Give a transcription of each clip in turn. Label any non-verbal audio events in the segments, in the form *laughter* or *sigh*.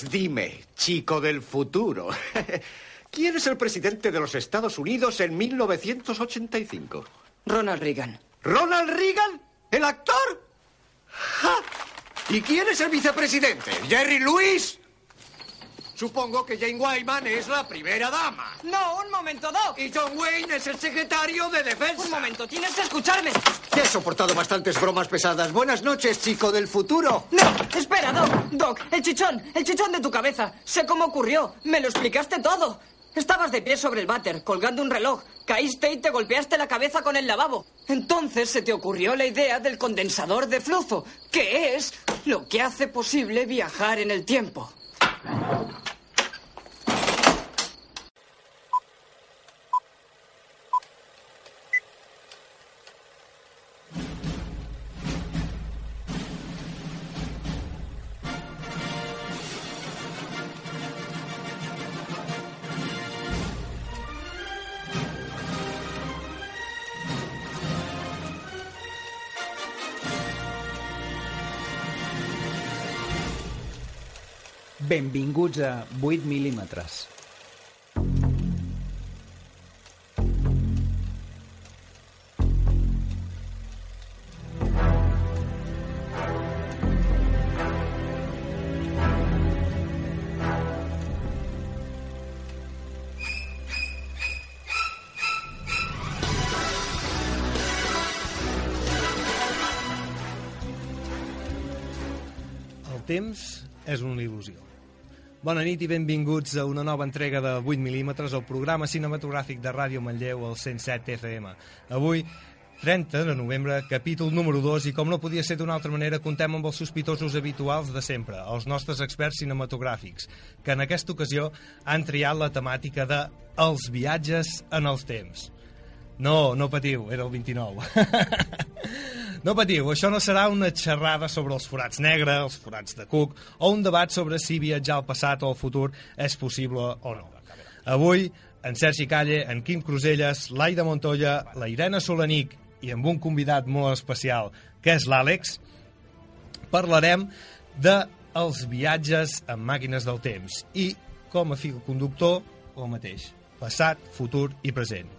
Dime, chico del futuro, *laughs* ¿quién es el presidente de los Estados Unidos en 1985? Ronald Reagan. ¿Ronald Reagan? ¿El actor? ¡Ja! ¿Y quién es el vicepresidente? ¿Jerry Lewis? Supongo que Jane Wyman es la primera dama. No, un momento, Doc. Y John Wayne es el secretario de defensa. Un momento, tienes que escucharme. Te he soportado bastantes bromas pesadas. Buenas noches, chico del futuro. No, espera, Doc. Doc, el chichón, el chichón de tu cabeza. Sé cómo ocurrió. Me lo explicaste todo. Estabas de pie sobre el váter, colgando un reloj. Caíste y te golpeaste la cabeza con el lavabo. Entonces se te ocurrió la idea del condensador de flujo, que es lo que hace posible viajar en el tiempo. Benvinguts a 8 mil·límetres. Temps és una il·lusió. Bona nit i benvinguts a una nova entrega de 8 mil·límetres, el programa cinematogràfic de Ràdio Manlleu, el 107 FM. Avui, 30 de novembre, capítol número 2, i com no podia ser d'una altra manera, contem amb els sospitosos habituals de sempre, els nostres experts cinematogràfics, que en aquesta ocasió han triat la temàtica de els viatges en els temps. No, no patiu, era el 29. *laughs* no patiu, això no serà una xerrada sobre els forats negres, els forats de Cook, o un debat sobre si viatjar al passat o al futur és possible o no. Avui, en Sergi Calle, en Quim Cruselles, l'Aida Montoya, la Irene Solanic i amb un convidat molt especial, que és l'Àlex, parlarem de els viatges en màquines del temps i, com a fil conductor, el mateix, passat, futur i present.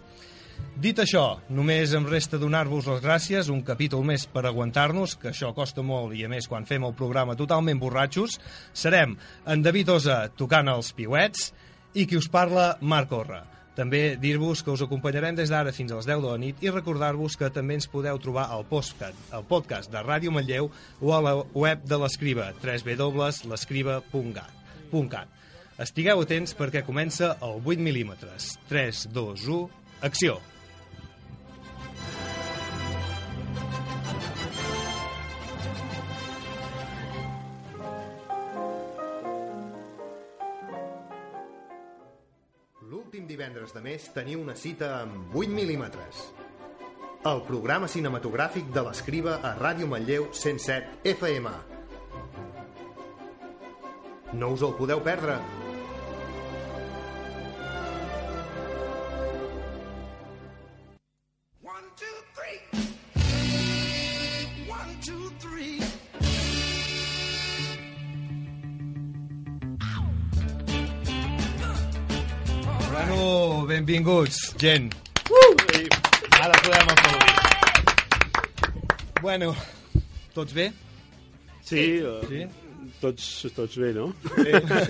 Dit això, només em resta donar-vos les gràcies, un capítol més per aguantar-nos, que això costa molt i a més quan fem el programa totalment borratxos. Serem en David Osa tocant els piuets i qui us parla, Marc Orra. També dir-vos que us acompanyarem des d'ara fins a les 10 de la nit i recordar-vos que també ens podeu trobar al podcast, al podcast de Ràdio Manlleu o a la web de l'Escriba, www.l'escriba.cat. Estigueu atents perquè comença el 8 mil·límetres. 3, 2, 1, acció! L'últim divendres de mes teniu una cita amb 8 mil·límetres. El programa cinematogràfic de l'Escriba a Ràdio Manlleu 107 FM. No us el podeu perdre. Bueno, benvinguts, gent. Uh! Ara podem aplaudir. Bueno, tots bé? Sí, eh, Sí? Tots, tots bé, no? Bé. no,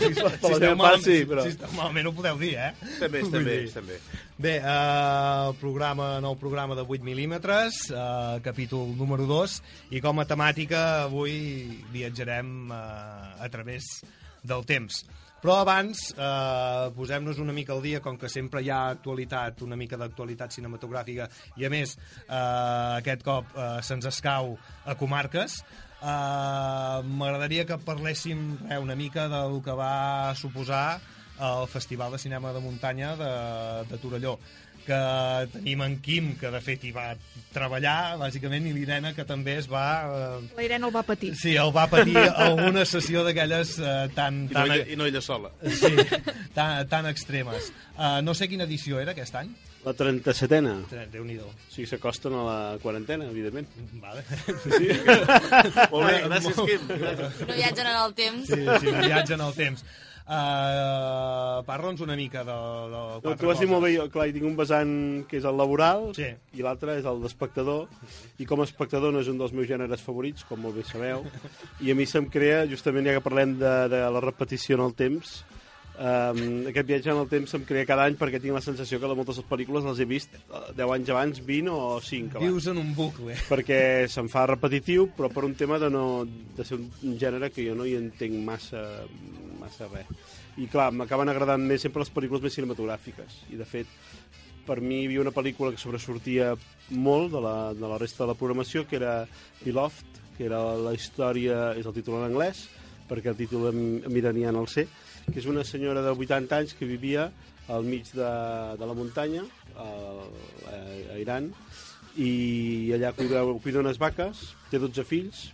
si, *laughs* si, esteu mal, sí, però- si esteu malament ho podeu dir, eh? També, també, també. Bé, eh, el programa, nou programa de 8 mil·límetres, eh, capítol número 2, i com a temàtica avui viatjarem eh, a través del temps. Però abans, eh, posem-nos una mica al dia, com que sempre hi ha actualitat, una mica d'actualitat cinematogràfica, i a més, eh, aquest cop eh, se'ns escau a comarques, eh, m'agradaria que parléssim eh, una mica del que va suposar el Festival de Cinema de Muntanya de, de Torelló que tenim en Quim, que de fet hi va treballar, bàsicament, i l'Irene, que també es va... Eh, La Irene el va patir. sí, el va patir alguna sessió d'aquelles eh, tan, I no, tan, ella, I no ella sola. sí, tan, tan extremes. Uh, no sé quina edició era aquest any. La 37a. Déu-n'hi-do. O sigui, s'acosten a la quarantena, evidentment. Vale. Sí. *laughs* Molt bé, gràcies, Quim. Gràcies. No viatgen en el temps. Sí, sí, viatge en el temps. Uh, Parla'ns una mica de, de quatre tu vas dir molt bé, jo, clar, hi tinc un vessant que és el laboral Sí. i l'altre és el d'espectador. I com a espectador no és un dels meus gèneres favorits, com molt bé sabeu, i a mi se'm crea, justament ja que parlem de, de la repetició en el temps, um, aquest viatge en el temps se'm crea cada any perquè tinc la sensació que moltes de les pel·lícules les he vist eh, 10 anys abans, 20 o 5 abans. Vius en un bucle. *laughs* perquè se'm fa repetitiu, però per un tema de, no, de ser un gènere que jo no hi entenc massa, massa res. I clar, m'acaben agradant més sempre les pel·lícules més cinematogràfiques. I de fet, per mi hi havia una pel·lícula que sobresortia molt de la, de la resta de la programació, que era Beloved, que era la història, és el títol en anglès, perquè el títol en, en iranià no el sé, que és una senyora de 80 anys que vivia al mig de, de la muntanya, a, a, a Iran, i allà cuida, cuida unes vaques, té 12 fills,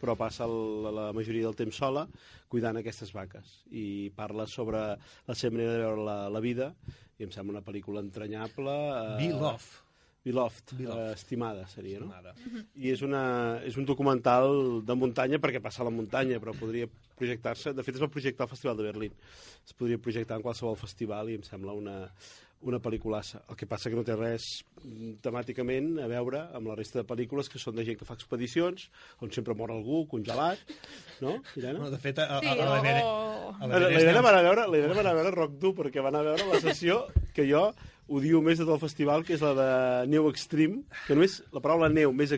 però passa el, la majoria del temps sola cuidant aquestes vaques i parla sobre la seva manera de veure la, la vida i em sembla una pel·lícula entranyable eh, Be Love. Beloved, Beloved. eh, estimada seria, no? Estimada. I és, una, és un documental de muntanya perquè passa a la muntanya, però podria projectar-se... De fet, es va projectar al Festival de Berlín. Es podria projectar en qualsevol festival i em sembla una, una pel·liculassa. El que passa que no té res mm, temàticament a veure amb la resta de pel·lícules que són de gent que fa expedicions, on sempre mor algú congelat, no, Irene? No, de fet, a, a, a, a La l'Everest Irene va anar a veure, la Irene va anar a veure Rock Dur perquè van a veure la sessió que jo odio més de tot el festival, que és la de Neu Extreme, que només la paraula neu més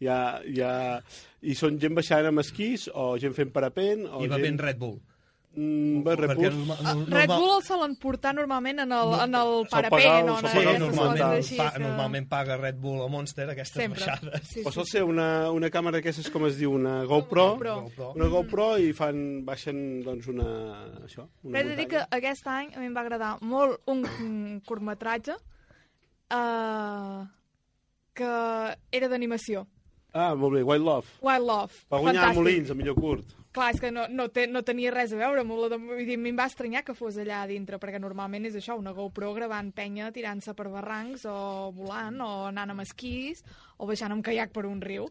extreme ja, ja... I són gent baixant amb esquís o gent fent parapent o I gent... bevent Red Bull. Mm, bé, Red Bull. norma- Ah, normal- Red Bull el solen portar normalment en el, en el Sol parapent pagar- o sol Sí, aquestes normalment. pa, que- normalment paga Red Bull o Monster aquestes Sempre. baixades. Sí, O sí, sol sí. ser una, una càmera d'aquestes, com es diu, una GoPro, GoPro. GoPro. una GoPro i fan, baixen doncs una, això, una Però he de dir que aquest any a mi em va agradar molt un curtmetratge uh, que era d'animació. Ah, molt bé, Wild Love. Wild Love. Va guanyar Fantàstic. Molins, a millor curt. Clar, és que no, no, té, no tenia res a veure amb la de... Vull dir, a mi em va estranyar que fos allà dintre, perquè normalment és això, una GoPro gravant penya tirant-se per barrancs o volant o anant amb esquís o baixant amb caiac per un riu.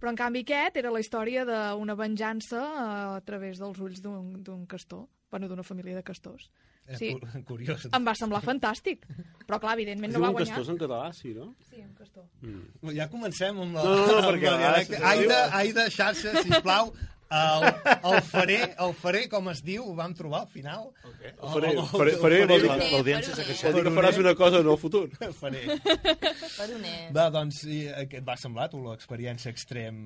Però, en canvi, aquest era la història d'una venjança eh, a través dels ulls d'un castor, bueno, d'una família de castors. És Sí, cu- *laughs* curiós. em va semblar fantàstic. Però, clar, evidentment no va guanyar. castors en català, sí, no? Sí, un castor. Ja comencem amb la... No, no, no, amb perquè el a vegades dialecte. se Aida, Aida, xarxa, sisplau. El, el farer, el farer, com es diu, ho vam trobar al final. Okay. Faré, faré, faré, vol dir, L'audiència s'ha queixat. que faràs una cosa en el futur. Faré. Peroner. Va, doncs, i, eh, què et va semblar, tu, l'experiència extrem?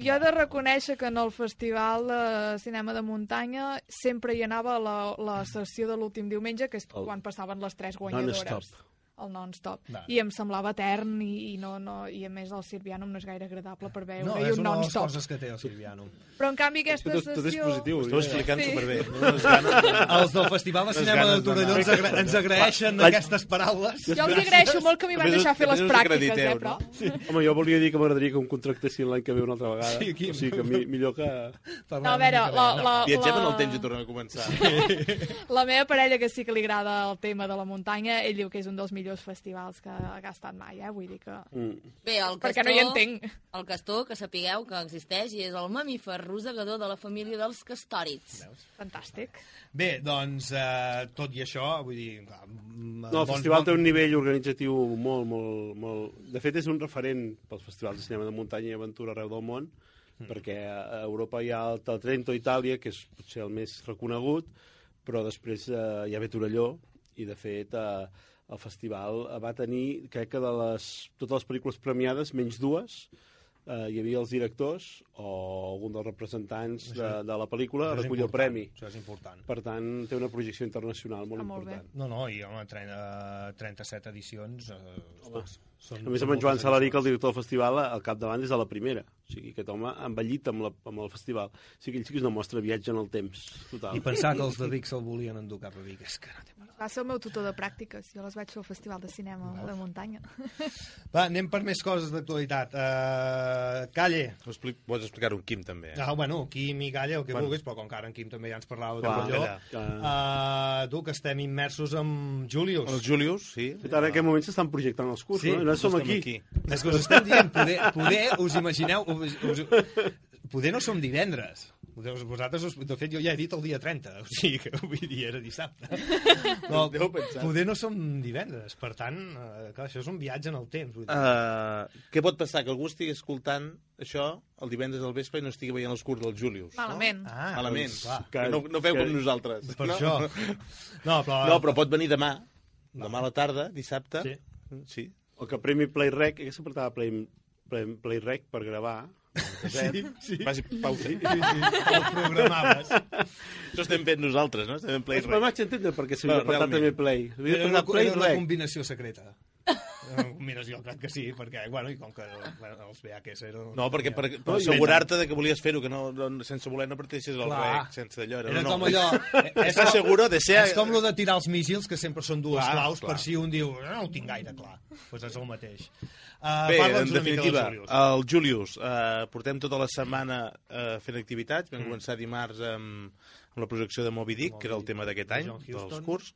Jo he de reconèixer que en el Festival de Cinema de Muntanya sempre hi anava la, la sessió de l'últim diumenge, que és El quan passaven les tres guanyadores. non-stop. El non-stop. Va. I em semblava etern i, i, no, no, i a més el Sirvianum no és gaire agradable per veure No, i és un una de les non-stop. coses que té el Silviano. Però en canvi aquesta Tot, tot és sessió... positiu. Ho esteu explicant Sí. superbé. No ganes. Els del Festival de Cinema de Torelló ens, agra ens agraeixen L'any- aquestes paraules. Jo els agraeixo molt que m'hi van deixar fer les pràctiques, eh, però... no? Home, jo volia dir que m'agradaria que em contractessin l'any que ve una altra vegada. Sí, aquí. O sigui que mi, millor que... No, a veure, la, la, Viatgem en el temps i tornem a començar. la meva parella, que sí que li agrada el tema de la muntanya, ell diu que és un dels millors festivals que, que ha estat mai, eh? Vull dir que... Mm. Bé, el castor... Perquè no hi entenc. El castor, que sapigueu que existeix, i és el mamífer rosegador de la família dels castòrids. Fantàstic. Bé, doncs, eh, tot i això, vull dir... mm, No, el bons- festival té bons- un nivell organitzatiu molt, molt, molt... De fet, és un referent pels festivals de cinema de muntanya i aventura arreu del món, perquè a Europa hi ha el Trento, Itàlia, que és potser el més reconegut, però després eh, hi ha ve Torelló, i de fet eh, el festival va tenir, crec que de les, totes les pel·lícules premiades, menys dues, eh, hi havia els directors o algun dels representants de, de la pel·lícula a recollir el premi. Això és important. Per tant, té una projecció internacional molt Ah, molt bé. important. No, no, i home, 30, 37 edicions... Eh, són, A més, amb en Joan moltes Salaric, el director del festival, al capdavant des de la primera. O sigui, aquest home ha envellit amb, la, amb el festival. O sigui, ell sí que és una mostra de viatge en el temps, total. I pensar que els de Vic se'l volien endur cap a Vic, és que no té perdó. Va ser el meu tutor de pràctiques. Jo les vaig fer al Festival de Cinema de Muntanya. *laughs* Va, anem per més coses d'actualitat. Uh, Calle. Ho explic, pots explicar-ho en Quim, també. Ah, bueno, Quim i Calle, el que Bueno. vulguis, però com que ara en Quim també ja ens parlava de allà. Uh, tu, que estem immersos en Julius. Els Julius, sí. Fet, ara en aquest moment s'estan projectant els cursos, Sí, no? Nosaltres som Estem aquí. És que us estem dient, poder, poder us imagineu... Us, us, poder no som divendres. Vosaltres, us, de fet, jo ja he dit el dia 30, o sigui que avui dia era dissabte. *laughs* Però pensant. poder no som divendres, per tant, eh, clar, això és un viatge en el temps. Vull dir. Uh, què pot passar? Que algú estigui escoltant això el divendres al vespre i no estigui veient els curs del Julius. Malament. Ah, Malament. doncs, clar. que no, no feu que- com nosaltres. Per no? això. No, però... No, però pot venir demà. Demà a la tarda, dissabte. Sí. Sí. O que Premi Playrec, que s'apartava Play, Play, Playrec per gravar. Sí, sí. Faci pausa. Sí, sí, el programaves. Això estem fent nosaltres, no? Estem en Play És que vaig entendre per què s'havia realment. també Play. Havia Era una, Play era una Rec. combinació secreta. Una combinació, crec que sí, perquè, bueno, i com que bueno, els VHS eren... No, perquè per, per assegurar-te de que volies fer-ho, que no, no, sense voler no parteixes el Clar. rec, sense allò. Era no, com allò... *laughs* Estàs seguro de ser... És com lo de tirar els míssils, que sempre són dues Clar, claus, clar. per si un diu, no, no ho tinc gaire clar. Doncs pues és el mateix. Uh, Bé, en definitiva, Julius. el Julius, eh, portem tota la setmana eh, fent activitats. Mm. Vam començar dimarts amb, amb la projecció de Moby Dick, Moby que era el tema d'aquest any, dels curs.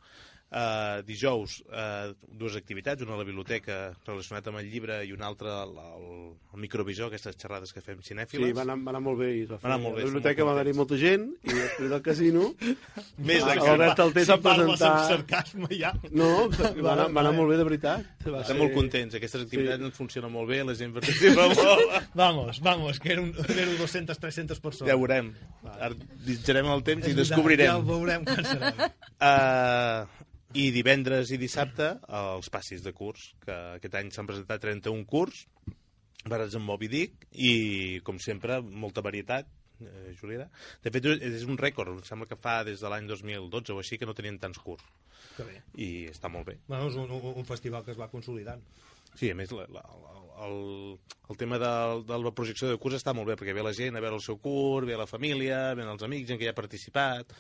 Uh, dijous, uh, dues activitats, una a la biblioteca relacionada amb el llibre i una altra al, al, al microvisor, aquestes xerrades que fem cinèfiles. Sí, va anar, va anar molt bé. I va, fer. anar molt bé, A la biblioteca va haver-hi molta gent i després del casino *laughs* Més de Ah, Albert Altés va presentar... sarcasme, ja... No, *laughs* va anar, va anar molt bé de veritat. Va Estem ser- molt contents, aquestes activitats Sí. ens funcionen molt bé, la gent participa molt. *laughs* Vamos, vamos, que eren, eren 200, 300 persones. Ja ho veurem. Ara el temps i descobrirem. Ja ho veurem quan serem. Uh, I divendres i dissabte, els passis de curs, que aquest any s'han presentat 31 curs, barats amb Moby Dick, i, com sempre, molta varietat, eh, Juliana. De fet, és un rècord, em sembla que fa des de l'any 2012 o així que no tenien tants curs, Que bé. i està molt bé. Bueno, és un, un, un festival que es va consolidant. Sí, a més, la, la, el, el tema de, de la projecció de curs està molt bé, perquè ve la gent a veure el seu curs, ve la família, ven els amics, gent que hi ha participat,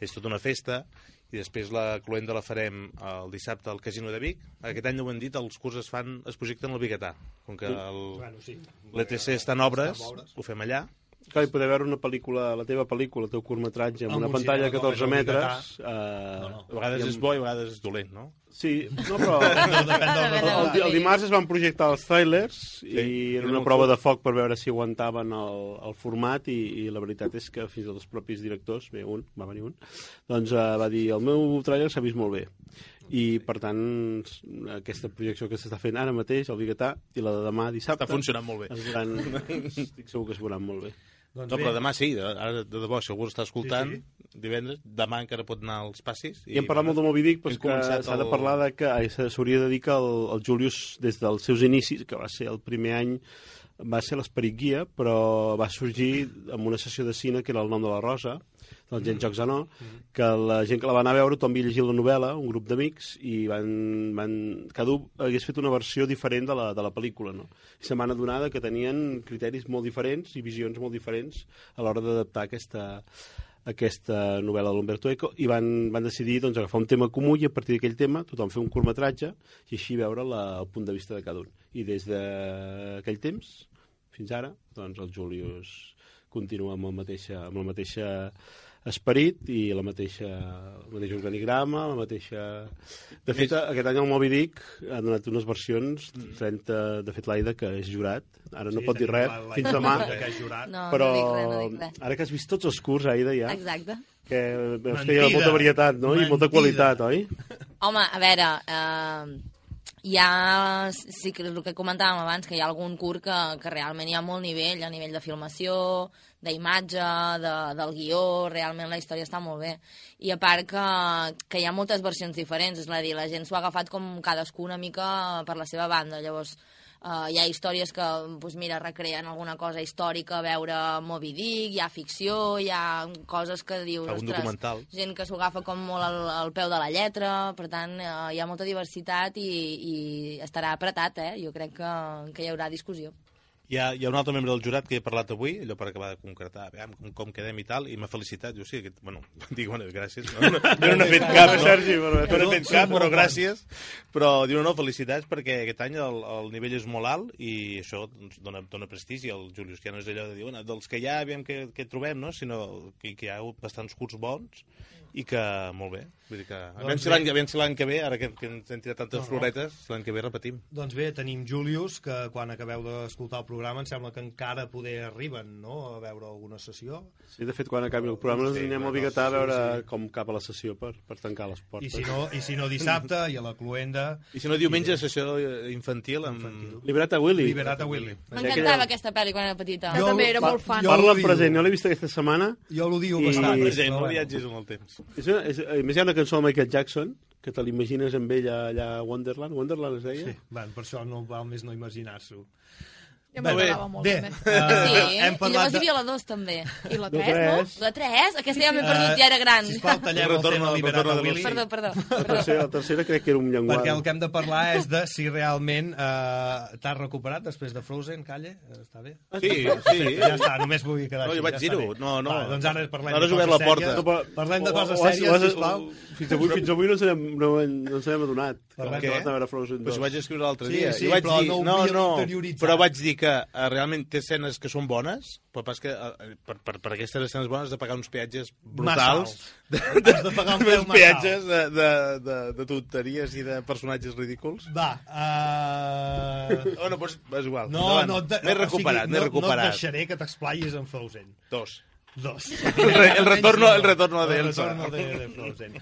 és tota una festa, i després la cluenda la farem el dissabte al Casino de Vic. Aquest any ho hem dit, els curs es fan, es projecten al Biguetà, com que el, Bueno, sí. l'ETC està en obres, Està en obres. ho fem allà, Clar, i poder veure una pel·lícula, la teva pel·lícula, el teu curtmetratge, amb Amb una un pantalla de cinema, 14 com és metres... Eh, No, no. a vegades i és amb- bo i a vegades és dolent, no? Sí, no, però... *laughs* El, el, el dimarts es van projectar els trailers i Sí, era era una prova de foc per veure si aguantaven el, el format i, i la veritat és que fins i tot els propis directors, bé, un, va venir un, doncs uh, va dir, el meu trailer s'ha vist molt bé i per tant aquesta projecció que s'està fent ara mateix al Biguetà i la de demà dissabte Està funcionant molt bé. es veuran, estic segur que es veuran molt bé Doncs No, bé, però demà sí, de- ara de debò, si algú està escoltant, Sí, divendres, demà encara pot anar als passis. I hem parlat molt de Moby Dick, però que s'ha de el- parlar de que s'hauria de dir que el, el Julius, des dels seus inicis, que va ser el primer any, va ser l'esperit guia, però va sorgir amb una sessió de cine que era el nom de la Rosa, del Gent Jocs Anó, que la gent que la va anar a veure, tothom havia llegit la novel·la, un grup d'amics, i van, van, cada un hagués fet una versió diferent de la, de la pel·lícula, no? I se m'han adonat que tenien criteris molt diferents i visions molt diferents a l'hora d'adaptar aquesta, aquesta novel·la de l'Umberto Eco i van, van decidir doncs, agafar un tema comú i a partir d'aquell tema tothom fer un curtmetratge i així veure la, el punt de vista de cada un. I des d'aquell temps fins ara, doncs el Julius continua amb el mateixa, amb la mateixa esperit i la mateixa, el mateix organigrama, la mateixa... De fet, aquest any el Moby Dick ha donat unes versions, 30, de fet l'Aida, que és jurat, ara no sí, pot dir res, la- la fins demà, que és jurat. No, però no dic res, no dic res. ara que has vist tots els curs, Aida, ja, Exacte. que veus que hi Mentida. ha molta varietat, no? I molta Mentida. qualitat, oi? Home, a veure, eh, hi ha, sí que és el que comentàvem abans, que hi ha algun curt que, que realment hi ha molt nivell, a nivell de filmació, d'imatge, de, del guió, realment la història està molt bé. I a part que, que hi ha moltes versions diferents, és a dir, la gent s'ho ha agafat com cadascú una mica per la seva banda, llavors uh, hi ha històries que, doncs mira, recreen alguna cosa històrica, a veure Moby Dick, hi ha ficció, hi ha coses que dius, Algun documental. gent que s'ho agafa com molt al, al peu de la lletra, per tant, eh, hi ha molta diversitat i, i estarà apretat, eh? Jo crec que, que hi haurà discussió. Hi ha, hi ha un altre membre del jurat que he parlat avui, allò per acabar de concretar, veiem com, com quedem i tal, i m'ha felicitat. Jo sí, aquest, bueno, *laughs* dic, bueno, gràcies. No, no, jo no n'he fet cap, no, Sergi, però- no n'he fet cap, però gràcies. Però diu, no, felicitats, perquè aquest any el, el nivell és molt alt i això doncs, dona, dona prestigi al Julius, que ja no és allò de dir, bueno, dels que ha, aviam què, què trobem, no? sinó que, que hi ha bastants curts bons i que molt bé. Vull dir que, Doncs si l'any si que ve, ara que, que ens hem tirat tantes No, no. floretes, si l'any que ve repetim. Doncs bé, tenim Julius, que quan acabeu d'escoltar el programa em sembla que encara poder arriben no? a veure alguna sessió. Sí, de fet, quan acabi el programa ens Sí, anirem bueno, al Biguetà a veure sí, sí. com cap a la sessió per, per tancar les I portes. si, no, I si no dissabte, i a la Cluenda, I si no, diumenge, sessió infantil amb... Liberata Willy. Liberata Willy. M'encantava aquesta pel·li quan era petita. Jo també era molt fan. jo- Parla en present, jo l'he vist aquesta setmana. Jo l'odio I- bastant. present, no bueno. viatges amb el temps. És una, és, a més, hi ha una cançó de Michael Jackson que te l'imagines amb ell allà a Wonderland. Wonderland es deia? Sí, bueno, per això no val més no imaginar-s'ho. Bé, m'agradava molt, bé, també. eh, Sí, hem i parlat llavors hi havia la 2 també. I la No, 3, no? tres. La 3? Aquesta ja m'he perdut, ja era gran. Sisplau, tallem el tema Liberata de Willy. Perdó, perdó. La tercera, la tercera crec que era un llenguatge. Perquè el que hem de parlar és de si realment eh, t'has recuperat després de Frozen, Calle? Eh, Està bé? Sí, sí. Ja està, només vull quedar No, així. jo vaig ja dir-ho. bé. No, no. Va, doncs ara parlem Ara de coses la porta. sèries. No, Parlem de coses sèries, sisplau. Fins avui, fins avui no ens n'hem no, no ens n'hem adonat. Que què? vas anar a veure Frozen Però 2. si ho vaig escriure l'altre Sí, dia. sí, I vaig però dir, no no, no, però vaig dir que eh, realment té escenes que són bones, però pas que eh, per, per, per aquestes escenes bones has de pagar uns peatges brutals. Massa alts. Has de pagar un *laughs* uns peatges de, de, de, de tonteries i de personatges ridículs. Va, uh... Oh, no, doncs és igual. No, Endavant. no, de- M'he o recuperat, sigui, m'he no, recuperat. No et deixaré que t'explayis en Frozen. Dos. Dos. El, el retorno, el retorno de El Elsa. retorno de, de Frozen.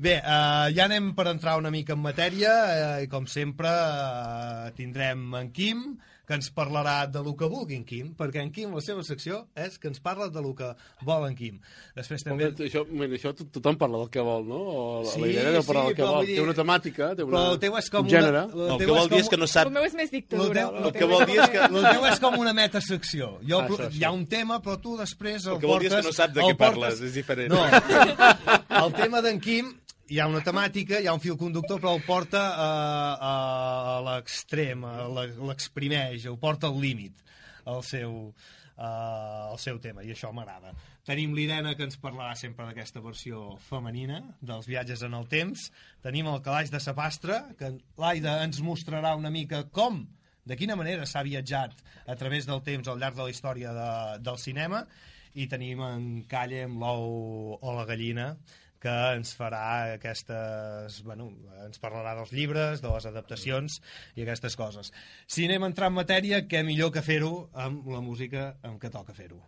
Bé, uh, ja anem per entrar una mica en matèria uh, i com sempre uh, tindrem en Quim que ens parlarà de lo que vulgui en Quim, perquè en Quim la seva secció és que ens parla de lo que vol en Quim. Després també... També... Això, mira, això to- tothom parla del que vol, no? O la, Sí, la idea deu parlar sí, del que però vol. dir- Té una temàtica, té una, Però el teu és com un gènere. una... El teu que vol dir és que no El sap... meu és més dictadura. El El que vol dir és que... El teu és com una metasecció. Jo, Ah, això, hi ha un tema, però tu després el, El que vol dir és portes... que no saps de el què parles, és diferent. No, *laughs* el tema d'en Quim hi ha una temàtica, hi ha un fil conductor, però el porta a, a, a l'extrem, a l'e- l'exprimeix, el porta al límit, el seu, uh, el seu tema, i això m'agrada. Tenim l'Irene, que ens parlarà sempre d'aquesta versió femenina, dels viatges en el temps. Tenim el calaix de Sapastre, que l'Aida ens mostrarà una mica com de quina manera s'ha viatjat a través del temps al llarg de la història de, del cinema i tenim en Calle amb l'ou o la gallina que ens farà aquestes... Bueno, ens parlarà dels llibres, de les adaptacions i aquestes coses. Si anem a entrar en matèria, què millor que fer-ho amb la música amb què toca fer-ho.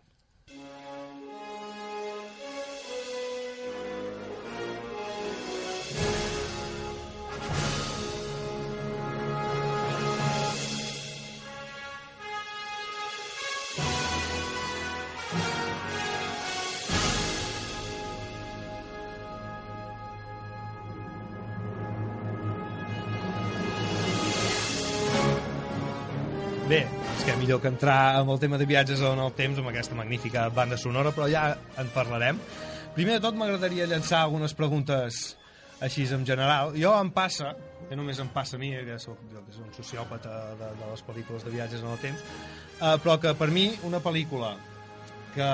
Millor que entrar amb el tema de viatges en el temps amb aquesta magnífica banda sonora, però ja en parlarem. Primer de tot m'agradaria llançar algunes preguntes així en general. Jo em passa, que només em passa a mi, que soc, jo, que soc un sociòpata de, de les pel·lícules de viatges en el temps, eh, però que per mi una pel·lícula que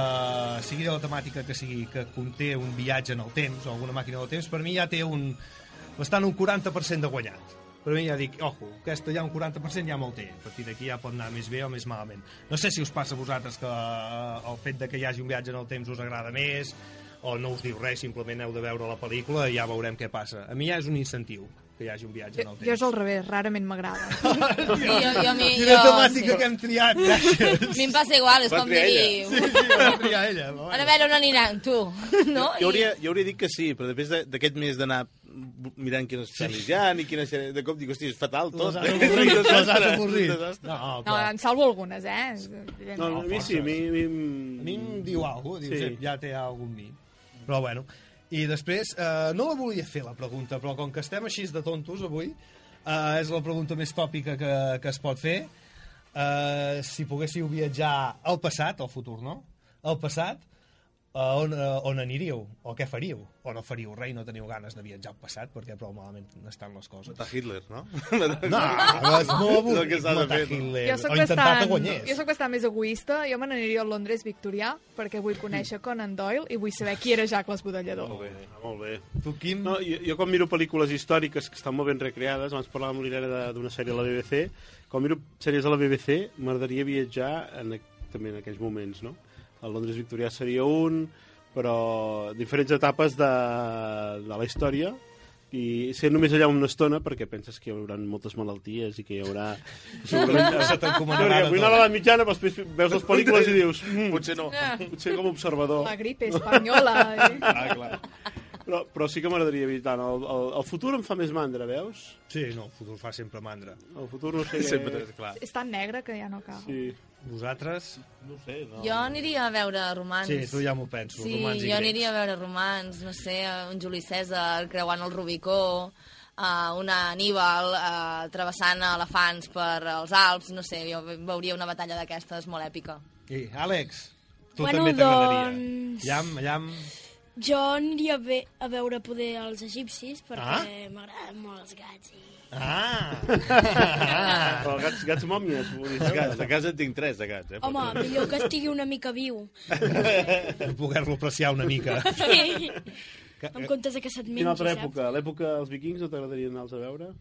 sigui de la temàtica que sigui, que conté un viatge en el temps o alguna màquina del temps, per mi ja té un bastant un 40% de guanyat. Per mi ja dic, ojo, aquesta ja un 40% ja me'l té. A partir d'aquí ja pot anar més bé o més malament. No sé si us passa a vosaltres que eh, el fet de que hi hagi un viatge en el temps us agrada més o no us diu res, simplement heu de veure la pel·lícula i ja veurem què passa. A mi ja és un incentiu que hi hagi un viatge en Jo, el jo és temps. al revés, rarament m'agrada. *laughs* Sí, jo, jo, mi, Quina jo, temàtica que hem triat, gràcies. A *laughs* mi em passa igual, és Va com dir... Sí, sí, va triar ella. *laughs* Ara a veure on aniran, tu, no? Jo hauria, jo hauria dit que sí, però després de- d'aquest mes d'anar mirant quines pel·lis hi ha i quines... De cop dic, hosti, és fatal tot. Les has avorrit. No, No, en salvo algunes, eh? No, a mi sí, a mi... A mi, em diu alguna cosa, Sí. sí. ja té alguna mi. Però bueno, i després, eh, no la volia fer la pregunta, però com que estem així de tontos avui, eh, és la pregunta més tòpica que, que es pot fer. Eh, si poguéssiu viatjar al passat, al futur no, al passat, a on, a on aniríeu? O què faríeu? O no faríeu res i no teniu ganes de viatjar al passat perquè prou malament estan les coses? Matar Hitler, no? No, és molt És que s'ha de matar no? Hitler. Jo sóc, o intentar que bastant, guanyés. jo sóc bastant més egoista. Jo me n'aniria al Londres victorià perquè vull conèixer *laughs* Conan Doyle i vull saber qui era Jack l'Esbudellador. Molt bé, molt bé. Tu, Quim? No, jo, jo quan miro pel·lícules històriques que estan molt ben recreades, abans parlàvem amb l'Irene de- d'una sèrie a la BBC, quan miro sèries a la BBC m'agradaria viatjar en, també en aquells moments, no? El Londres victorià seria un, però diferents etapes de, de la història i ser només allà una estona perquè penses que hi haurà moltes malalties i que hi haurà... Segurament Se t'encomanarà Vull anar a l'edat mitjana, però després veus les pel·lícules i dius... Mm, Potser no. potser com a observador. La gripe espanyola. Eh? Ah, clar. Però, però sí que m'agradaria evitar. El, el, el futur em fa més mandra, veus? Sí, no, el futur fa sempre mandra. El futur no sé... *laughs* Sempre, clar. És tan negre que ja no cal. Sí. Vosaltres? No sé, no. Jo aniria a veure romans. Sí, tu ja m'ho penso, Sí, romans i jo grecs. aniria a veure romans, no sé, un Juli César creuant el Rubicó, uh, una Aníbal uh, travessant elefants per els Alps, no sé, jo veuria una batalla d'aquestes molt èpica. I, Àlex, tu Bueno, també t'agradaria. doncs- Llam, llam... Jo aniria a, ve a veure poder els egipcis perquè Ah? m'agraden molt els gats i... Ah! Però gats, gats mòmies, gats. casa, de casa en tinc tres, de gats. Eh? Home, millor que estigui una mica viu. Per *laughs* poder-lo apreciar una mica. Sí. Que- en comptes de que se't mengi, Quina altra saps? època? L'època dels vikings no t'agradaria anar-los a veure?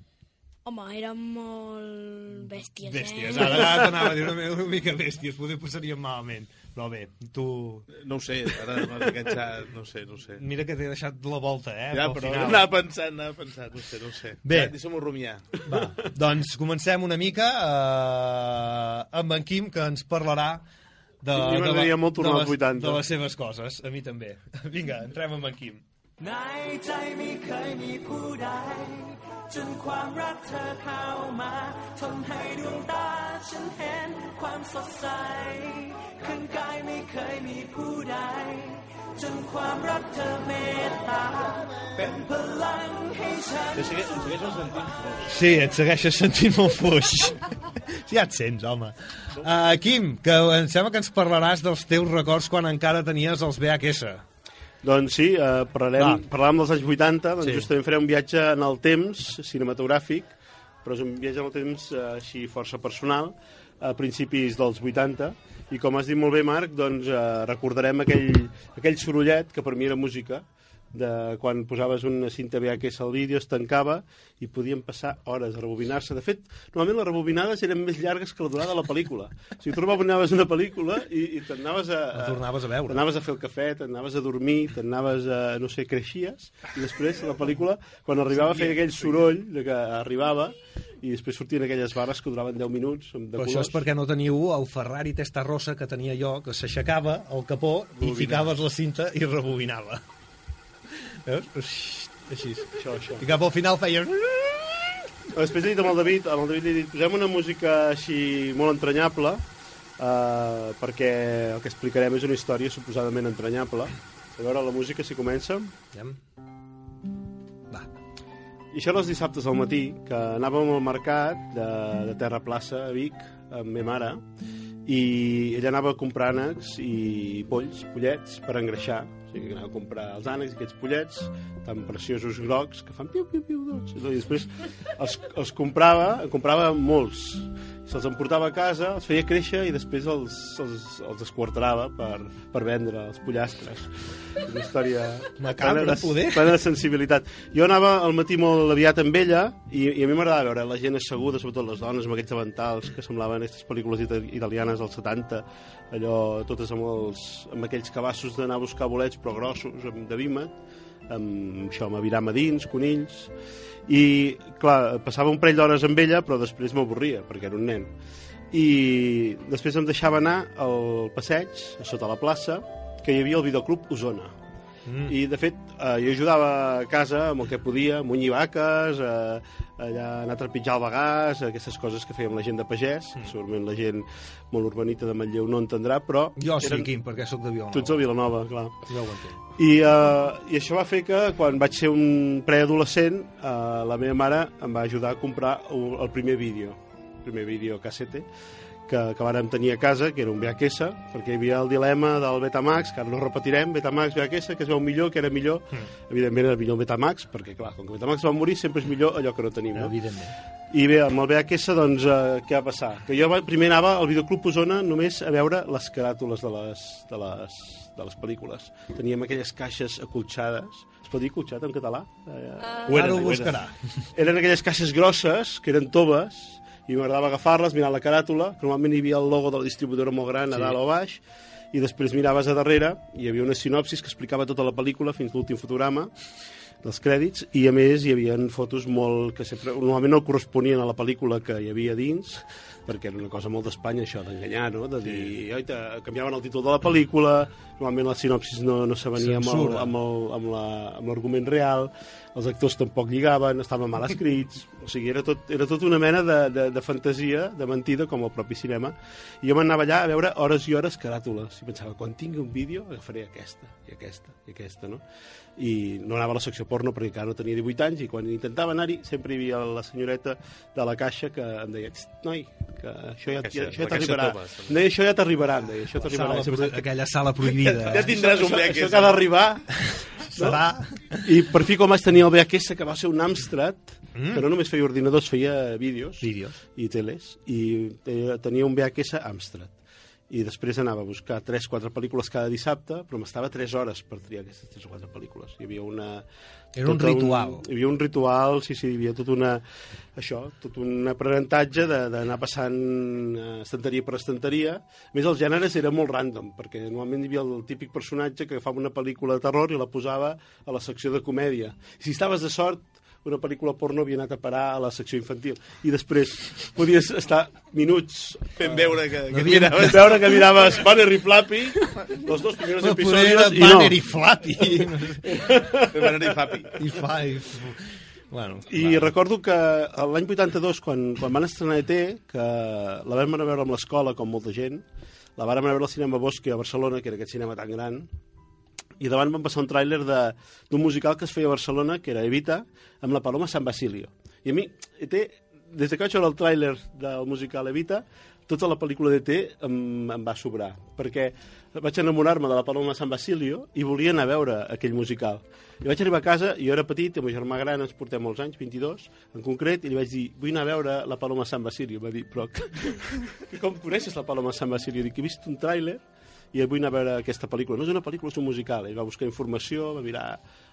Home, eren molt bèsties, Bèsties, eh? ara, ara t'anava a dir una, una mica bèsties, poder passaríem malament. Però bé, tu... No ho sé, ara m'has enganxat, no sé, no sé. Mira que t'he deixat la volta, eh? Ja, però final. anava pensant, anava pensant, no sé, no sé. Bé. Ja, Deixa'm-ho rumiar. Va, doncs comencem una mica eh, amb en Quim, que ens parlarà de, de, de, molt de, les, 80. de les seves coses, a mi també. *laughs* Vinga, entrem amb en Quim. 奶在米开米铺来。 จนความรักเธอเข้ามาทำให้ดวงตาฉันเห็นความสดใสข้างกายไม่เคยมีผู้ใด จนความรักเธอเมตตา เป็นพลังให้ฉัน Jo segueixo, segueixo sentint fluix. Sí, et segueixes sentint molt fluix. Sí, ja et sents, home. Uh, Quim, que em sembla que ens parlaràs dels teus records quan encara tenies els VHS. doncs sí, eh, parlarem, Va. parlàvem dels anys 80, doncs Sí. justament farem un viatge en el temps cinematogràfic, però és un viatge en el temps eh, així força personal, a principis dels 80, i com has dit molt bé, Marc, doncs eh, recordarem aquell, aquell sorollet que per mi era música, de quan posaves una cinta VHS al vídeo, es tancava i podien passar hores a rebobinar-se. De fet, normalment les rebobinades eren més llargues que la durada de la pel·lícula. O sigui, tu rebobinaves una pel·lícula i, i t'anaves a, La tornaves a veure. T'anaves a fer el cafè, t'anaves a dormir, t'anaves a, no sé, creixies, i després la pel·lícula, quan arribava, feia aquell soroll de que arribava, i després sortien aquelles barres que duraven 10 minuts, de Però això és perquè no teniu el Ferrari Testarossa que tenia jo, que s'aixecava el capó i ficaves la cinta i rebobinava. Veus? Així. Això, això. I cap al final feia... Després he dit amb el David, amb el David li he dit, posem una música així molt entranyable, eh, perquè el que explicarem és una història suposadament entranyable. A veure, la música si comença. Aviam. Va. I això era els dissabtes al matí, que anàvem al mercat de, de Terra Plaça, a Vic, amb ma mare, i ella anava a comprar ànecs i polls, pollets, per engreixar. O sigui, anava a comprar els ànecs aquests pollets tan preciosos grocs que fan piu, piu, piu, doncs. I després els, els comprava, comprava molts. Se'ls emportava a casa, els feia créixer i després els, els, els esquarterava per, per vendre els pollastres. Una història Macabra, plena de- poder. plena de sensibilitat. Jo anava al matí molt aviat amb ella i, i a mi m'agradava veure la gent asseguda, sobretot les dones amb aquests davantals que semblaven aquestes pel·lícules ita- italianes dels 70, allò totes amb, els, amb aquells cabassos d'anar a buscar bolets però grossos, amb, de vímet, amb això, amb aviram a dins, conills, i clar, passava un parell d'hores amb ella però després m'avorria perquè era un nen. I després em deixava anar al passeig, a sota la plaça que hi havia el videoclub Osona Mm. i de fet eh, jo ajudava a casa amb el que podia, munyir vaques eh, allà anar a trepitjar el bagàs aquestes coses que fèiem la gent de pagès mm. segurament la gent molt urbanita de Manlleu no entendrà, però Jo sí, eren- Quim, perquè sóc de Vilanova. tu ets de Vilanova, clar Jo ho entenc. i, uh, I això va fer que quan vaig ser un preadolescent uh, la meva mare em va ajudar a comprar el primer vídeo el primer vídeo cassette que, que vàrem tenir a casa, que era un VHS, perquè hi havia el dilema del Betamax, que ara no repetirem, Betamax, VHS, que es veu millor, que era millor. Mm. Evidentment era millor el Betamax, perquè clar, com que Betamax va morir, sempre és millor allò que no tenim. No? Evidentment. I bé, amb el VHS, doncs, eh, què va passar? Que jo primer anava al Videoclub Osona només a veure les caràtules de les, de les, de les pel·lícules. Teníem aquelles caixes acolxades. Es pot dir acolxat en català? Eh, Ho Ara ho buscarà. eren aquelles caixes grosses, que eren toves, i m'agradava agafar-les, mirar la caràtula, que normalment hi havia el logo de la distribuïdora molt gran a Sí. dalt o baix, i després miraves a darrere, i hi havia una sinopsis que explicava tota la pel·lícula fins l'últim fotograma, dels crèdits, i a més hi havia fotos molt que sempre, normalment no corresponien a la pel·lícula que hi havia dins, perquè era una cosa molt d'Espanya això, d'enganyar, no? de dir, sí. oita, canviaven el títol de la pel·lícula, normalment la sinopsis no, no s'avenia amb la- amb l'argument real, els actors tampoc lligaven, estaven mal escrits, o sigui, era tot, era tot una mena de, de, de fantasia, de mentida, com el propi cinema, i jo m'anava allà a veure hores i hores caràtules, i pensava, quan tingui un vídeo agafaré aquesta, i aquesta, i aquesta, no? I no anava a la secció porno perquè encara no tenia 18 anys, i quan intentava anar-hi sempre hi havia la senyoreta de la caixa que em deia, "Xt, noi, que això ja, caixa- ja, això ja t'arribarà. Em deia, això ja t'arribarà, em deia, això t'arribarà. Sempre- aquella sala *laughs* prohibida. ja tindràs un VHS. això Això que ha d'arribar. Serà. I per fi com vaig tenir el VHS, que va ser un Amstrad, Mm. que no només feia ordinadors, feia vídeos, vídeos. i teles, i te- tenia un VHS Amstrad. I després anava a buscar 3-4 pel·lícules cada dissabte, però m'estava 3 hores per triar aquestes 3 o 4 pel·lícules. Hi havia una... Era un tota ritual. hi havia un ritual, sí, sí, hi havia tot una... Això, tot un aprenentatge de- d'anar passant eh, estanteria per estanteria. A més, els gèneres era molt random, perquè normalment hi havia el típic personatge que agafava una pel·lícula de terror i la posava a la secció de comèdia. Si estaves de sort, una pel·lícula porno havia anat a parar a la secció infantil. I després podies estar minuts fent veure que, que, havia- miraves, veure que miraves Banner i Flappy, els dos primers poder episodis, era i no. Banner *laughs* i Flappy. Banner i Flappy. I. I... Bueno, I recordo que l'any 82, quan, quan van estrenar ET, que la vam anar a veure amb l'escola, com molta gent, la vàrem anar a veure al cinema Bosque a Barcelona, que era aquest cinema tan gran, i davant van passar un tràiler d'un musical que es feia a Barcelona, que era Evita, amb la Paloma San Basilio. I a mi, ET, des de que vaig veure el tràiler del musical Evita, tota la pel·lícula d'ET em, em va sobrar, perquè vaig enamorar-me de la Paloma San Basilio i volia anar a veure aquell musical. I vaig arribar a casa, jo era petit, el meu germà gran, ens portem molts anys, 22, en concret, i li vaig dir, vull anar a veure la Paloma San Basilio. Va dir, però que, que com coneixes la Paloma San Basilio? Dic, he vist un tràiler i vull anar a veure aquesta pel·lícula. No és una pel·lícula, és un musical. Ell va buscar informació, va mirar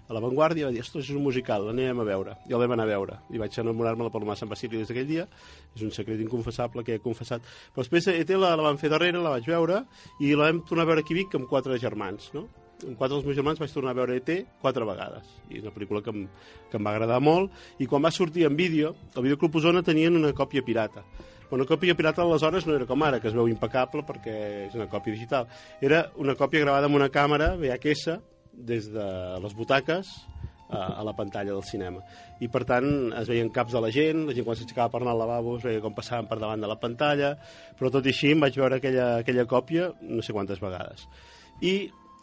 a la Vanguardia i va dir, ostres, és un musical, l'anem a veure. I el vam anar a veure. I vaig enamorar-me de Paloma Sant Basilio des d'aquell dia. És un secret inconfessable que he confessat. Però després ET la, la vam fer darrere, la vaig veure, i la vam tornar a veure aquí a Vic amb quatre germans, no? amb quatre dels meus germans vaig tornar a veure ET quatre vegades i és una pel·lícula que em, que em va agradar molt i quan va sortir en vídeo el Videoclub Osona tenien una còpia pirata una còpia pirata aleshores no era com ara que es veu impecable perquè és una còpia digital era una còpia gravada amb una càmera VHS des de les butaques a, a la pantalla del cinema i per tant es veien caps de la gent la gent quan s'aixecava per anar al lavabo es veia com passaven per davant de la pantalla però tot i així em vaig veure aquella, aquella còpia no sé quantes vegades i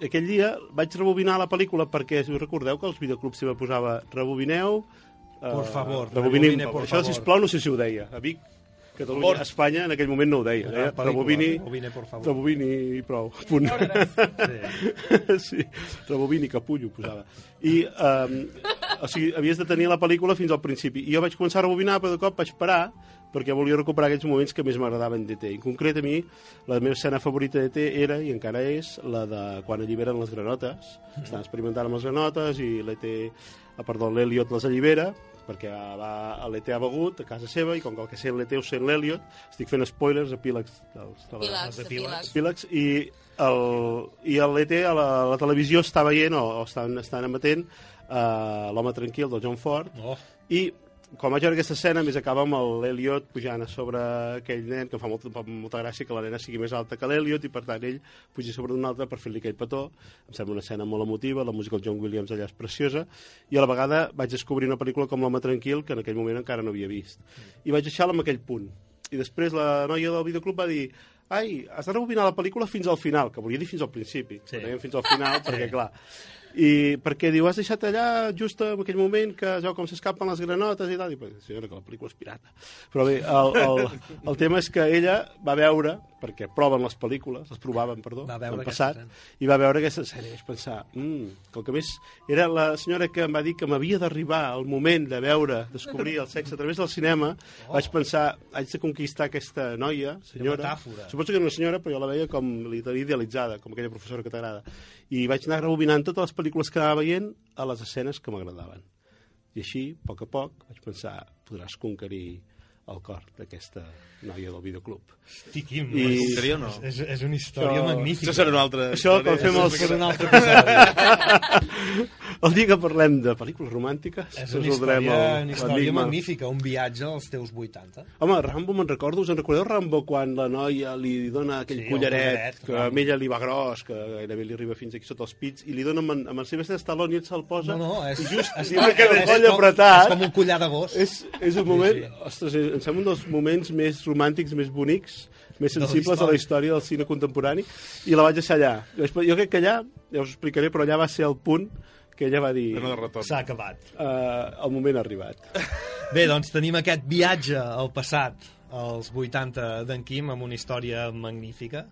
aquell dia vaig rebobinar la pel·lícula perquè, si us recordeu, que els videoclubs sempre posava rebobineu... eh, Por favor, rebobini, rebobine, por Això, favor. sisplau, no sé si ho deia. A Vic, Catalunya, Por- Espanya, en aquell moment no ho deia. Deia pel·lícula, rebobini, rebobine, por favor. rebobini i prou. Punt. sí, *laughs* rebobini, capullo, posava. I, um, o sigui, havies de tenir la pel·lícula fins al principi. I jo vaig començar a rebobinar, però de cop vaig parar perquè volia recuperar aquells moments que més m'agradaven d'ET. En concret, a mi, la meva escena favorita d'ET era, i encara és, la de quan alliberen les granotes. Estan experimentant amb les granotes i l'ET, ah, perdó, l'Eliot les allibera, perquè va, l'ET ha begut a casa seva i com que el que sent l'ET ho sent l'Eliot, estic fent spoilers, epílegs dels, de la- Epílegs, dels epílegs. epílegs, i el, i l'ET a la, a la televisió està veient o, o estan, estan emetent uh, l'home tranquil del John Ford Oh. i quan vaig veure aquesta escena, més acaba amb l'Eliot pujant a sobre aquell nen, que em fa molta, fa molta gràcia que la nena sigui més alta que l'Eliot i per tant ell puja sobre un altre per fer-li aquell petó. Em sembla una escena molt emotiva, la música del John Williams allà és preciosa i a la vegada vaig descobrir una pel·lícula com L'home tranquil que en aquell moment encara no havia vist. I vaig deixar-la en aquell punt. I després la noia del videoclub va dir ai, has de rebobinar la pel·lícula fins al final, que volia dir fins al principi, sí. fins al final, perquè clar, I perquè diu, has deixat allà just en aquell moment que veu com s'escapen les granotes i tal. I dic, senyora, que la pel·lícula és pirata. Però bé, el, el, el tema és que ella va veure, perquè proven les pel·lícules, les provaven, perdó, Va veure l'any passat, i va veure aquesta sèrie. I vaig pensar, mm, que el que més... Era la senyora que em va dir que m'havia d'arribar el moment de veure, descobrir el sexe a través del cinema. Oh. Vaig pensar, haig de conquistar aquesta noia, senyora. Suposo que era una senyora, però jo la veia com li tenia idealitzada, com aquella professora que t'agrada. I vaig anar rebobinant totes les pel·lícules que anava veient a les escenes que m'agradaven. I així, a poc a poc, vaig pensar, podràs conquerir el cor d'aquesta noia del videoclub. Hosti, Quim, I-. Seria no? És, és una història Això- magnífica. Això serà una altra Això, història. quan fem Això els... és un altre episodi. *laughs* el dia que parlem de pel·lícules romàntiques, És una història, el- una història magnífica, un viatge als teus 80. Home, Rambo me'n recordo, us en recordeu Rambo quan la noia li dona aquell Sí, el collaret, collaret, que Rambo. a ella li va gros, que gairebé li arriba fins aquí sota els pits, i li dona amb, amb el Sylvester Stallone i ell se'l posa... No, no, és, i just, és, i va quedar és, coll com, apretat. és com un collar de gos. És, és un moment, Sí, sí, sí. sí. ostres, em sembla un dels moments més romàntics, més bonics, més sensibles de la història del cine contemporani, i la vaig deixar allà. Jo crec que allà, ja us ho explicaré, però allà va ser el punt que ella va dir. S'ha acabat. uh, el moment ha arribat. *laughs* Bé, doncs tenim aquest viatge al passat, als 80 d'en Quim, amb una història magnífica.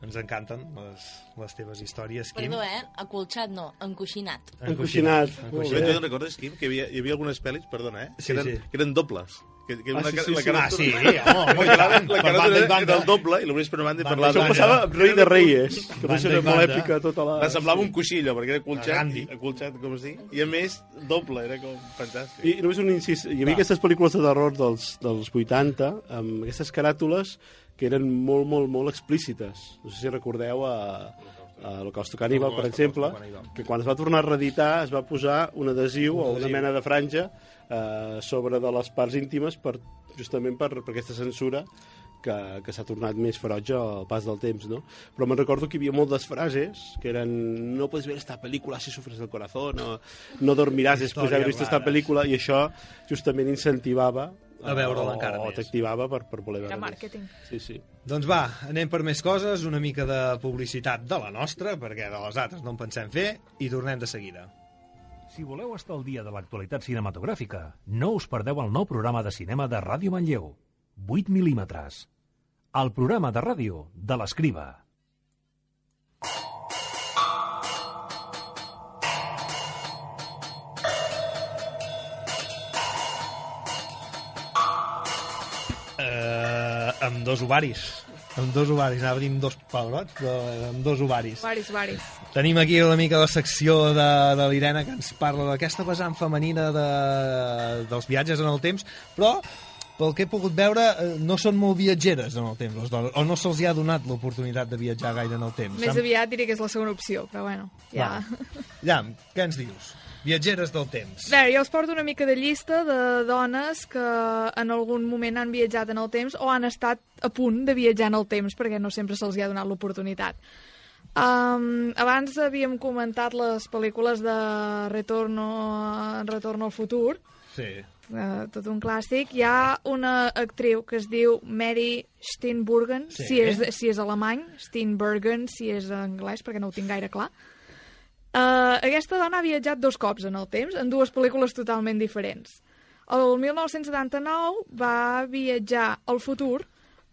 Ens encanten les, les teves històries, Quim. Perdó, eh? Acolxat no, encoixinat. Encoixinat. Jo Molt te'n bé. recordes, Quim, que hi havia, hi havia algunes pel·lis, perdona, eh? Sí, que, eren, sí. que eren dobles. Que, que Ah, la, sí, sí, la sí. caràtula- Ah, sí, home, *laughs* la molt la per caràtula banda i era, banda. era el doble i l'obries per una banda i per Banda i Això passava amb Rei de Reyes, que va ser una molt èpica tota la... Em semblava un coixillo, perquè era colxat, colxat com es diu, i a més, doble, era com fantàstic. I només un incís, hi havia aquestes pel·lícules de terror dels, dels 80 amb aquestes caràtules que eren molt, molt, molt explícites. No sé si recordeu a, a l'Holocausto Caníbal, per exemple, que quan es va tornar a reeditar es va posar un adhesiu o una mena de franja eh, sobre de les parts íntimes per, justament per, per aquesta censura que, que s'ha tornat més ferotge al pas del temps, no? Però me'n recordo que hi havia moltes frases que eren no puedes ver esta película si sufres del corazón, no, no dormiràs després d'haver vist esta pel·lícula, i això justament incentivava A veure-la o- encara o més. t'activava per, per voler Era veure màrqueting. més. Sí, sí. Doncs va, anem per més coses, una mica de publicitat de la nostra, perquè de les altres no en pensem fer, i tornem de seguida. Si voleu estar al dia de l'actualitat cinematogràfica, no us perdeu el nou programa de cinema de Ràdio Manlleu, 8 mil·límetres. El programa de ràdio de l'Escriba. Eh, amb dos ovaris. Amb dos ovaris, anava a dir amb dos pebrots, però amb dos ovaris. Varis, varis. Tenim aquí una mica la secció de, de l'Irene que ens parla d'aquesta vessant femenina de, dels viatges en el temps, però pel que he pogut veure, eh, no són molt viatgeres en el temps, les dones, o no se'ls ha donat l'oportunitat de viatjar gaire en el temps. Més aviat diria que és la segona opció, però bueno, ja... Va. Ja, què ens dius? Viatgeres del temps. Veure, jo us porto una mica de llista de dones que en algun moment han viatjat en el temps o han estat a punt de viatjar en el temps perquè no sempre se'ls hi ha donat l'oportunitat. Um, abans havíem comentat les pel·lícules de Retorno, Retorno al futur, Sí. uh, tot un clàssic. Hi ha una actriu que es diu Mary Steenburgen, Sí. si, és, si és alemany, Steenburgen, si és anglès, perquè no ho tinc gaire clar. Uh, aquesta dona ha viatjat dos cops en el temps, en dues pel·lícules totalment diferents. El 1979 va viatjar al futur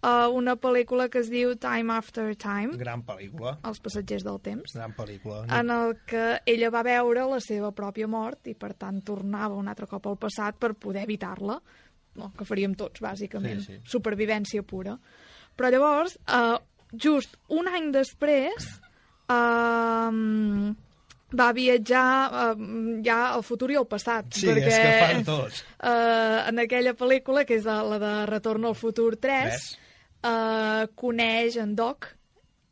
a una pel·lícula que es diu Time After Time, Gran pel·lícula. Els passatgers del temps, Gran pel·lícula. en el que ella va veure la seva pròpia mort i, per tant, tornava un altre cop al passat per poder evitar-la, no, que faríem tots, bàsicament. Sí, sí. Supervivència pura. Però llavors, uh, just un any després, uh, va viatjar uh, ja al futur i al passat. Sí, perquè, és que fan tots. Uh, en aquella pel·lícula, que és la, la de Retorno al futur 3, Tres. uh, coneix en Doc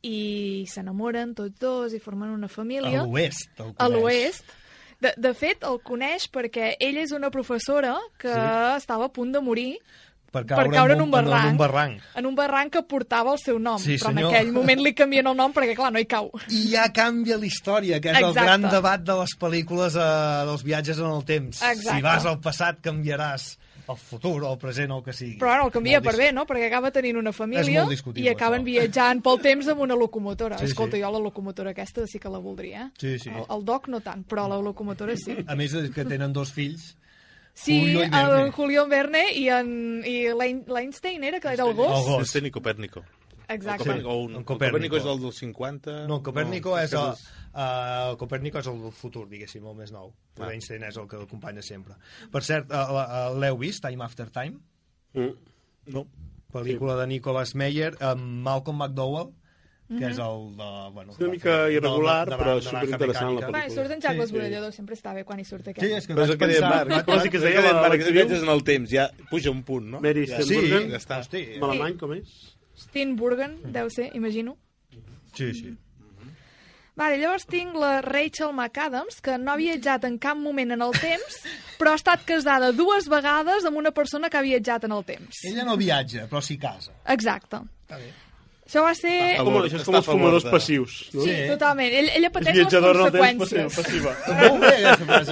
i s'enamoren tots dos i formen una família. A l'oest. el A coneix. l'oest. De, de fet, el coneix perquè ella és una professora que Sí. estava a punt de morir per per caure, caure en un barranc, En un barranc. en un barranc que portava el seu nom, Sí, però senyor. en aquell moment li canvien el nom perquè, clar, no hi cau. I ja canvia la història, que és Exacte. el gran debat de les pel·lícules eh, dels viatges en el temps. Exacte. Si vas al passat, canviaràs el futur o el present o el que sigui. Però bueno, el canvia per bé, no? Perquè acaba tenint una família i acaben això. viatjant pel temps amb una locomotora. Sí, Escolta, sí. jo la locomotora aquesta sí que la voldria, eh? Sí, sí. El, el doc no tant, però la locomotora sí. A més, és que tenen dos fills. Sí, Julio i Verne. el Julio Verne i, en, i Lein- l'Einstein era, que era el gos. El gos. Einstein i Copèrnico. Exacte. Copèrnico, o un, el Copèrnico. Copèrnico és el del 50... No, el Copèrnico no, és el, és- uh, el Copèrnico és el futur, diguéssim, el més nou. Ah. L'Einstein és el que l'acompanya sempre. Per cert, uh, l'heu vist, Time After Time? Mm. No. Pel·lícula de Nicholas Meyer amb Malcolm McDowell, que Mhm. és el de... Bueno, És una mica irregular, de- de- però de- de superinteressant, la pel·lícula. Va, surt en Jack Sí, l'Esvorellador, sempre està bé quan hi surt aquest. Sí, és que Però és vaig el que deia en pensar... Marc. Quasi que es deia que deia en la- Marc, viatges en el temps, ja puja un punt, no? Mary ja, Steenburgen. Ja està. Hosti, Malamany, com és? Steenburgen, deu ser, imagino. Sí, sí. Vale, llavors tinc la Rachel McAdams, que no ha viatjat en cap moment en el temps, però ha estat casada dues vegades amb una persona que ha viatjat en el temps. Ella no viatja, però s'hi casa. Exacte. Està bé. Això va ser... A Com, això és com els fumadors de- passius. No? Sí, totalment. Ell, ella És pateix les conseqüències. passiu, passiva. Molt bé,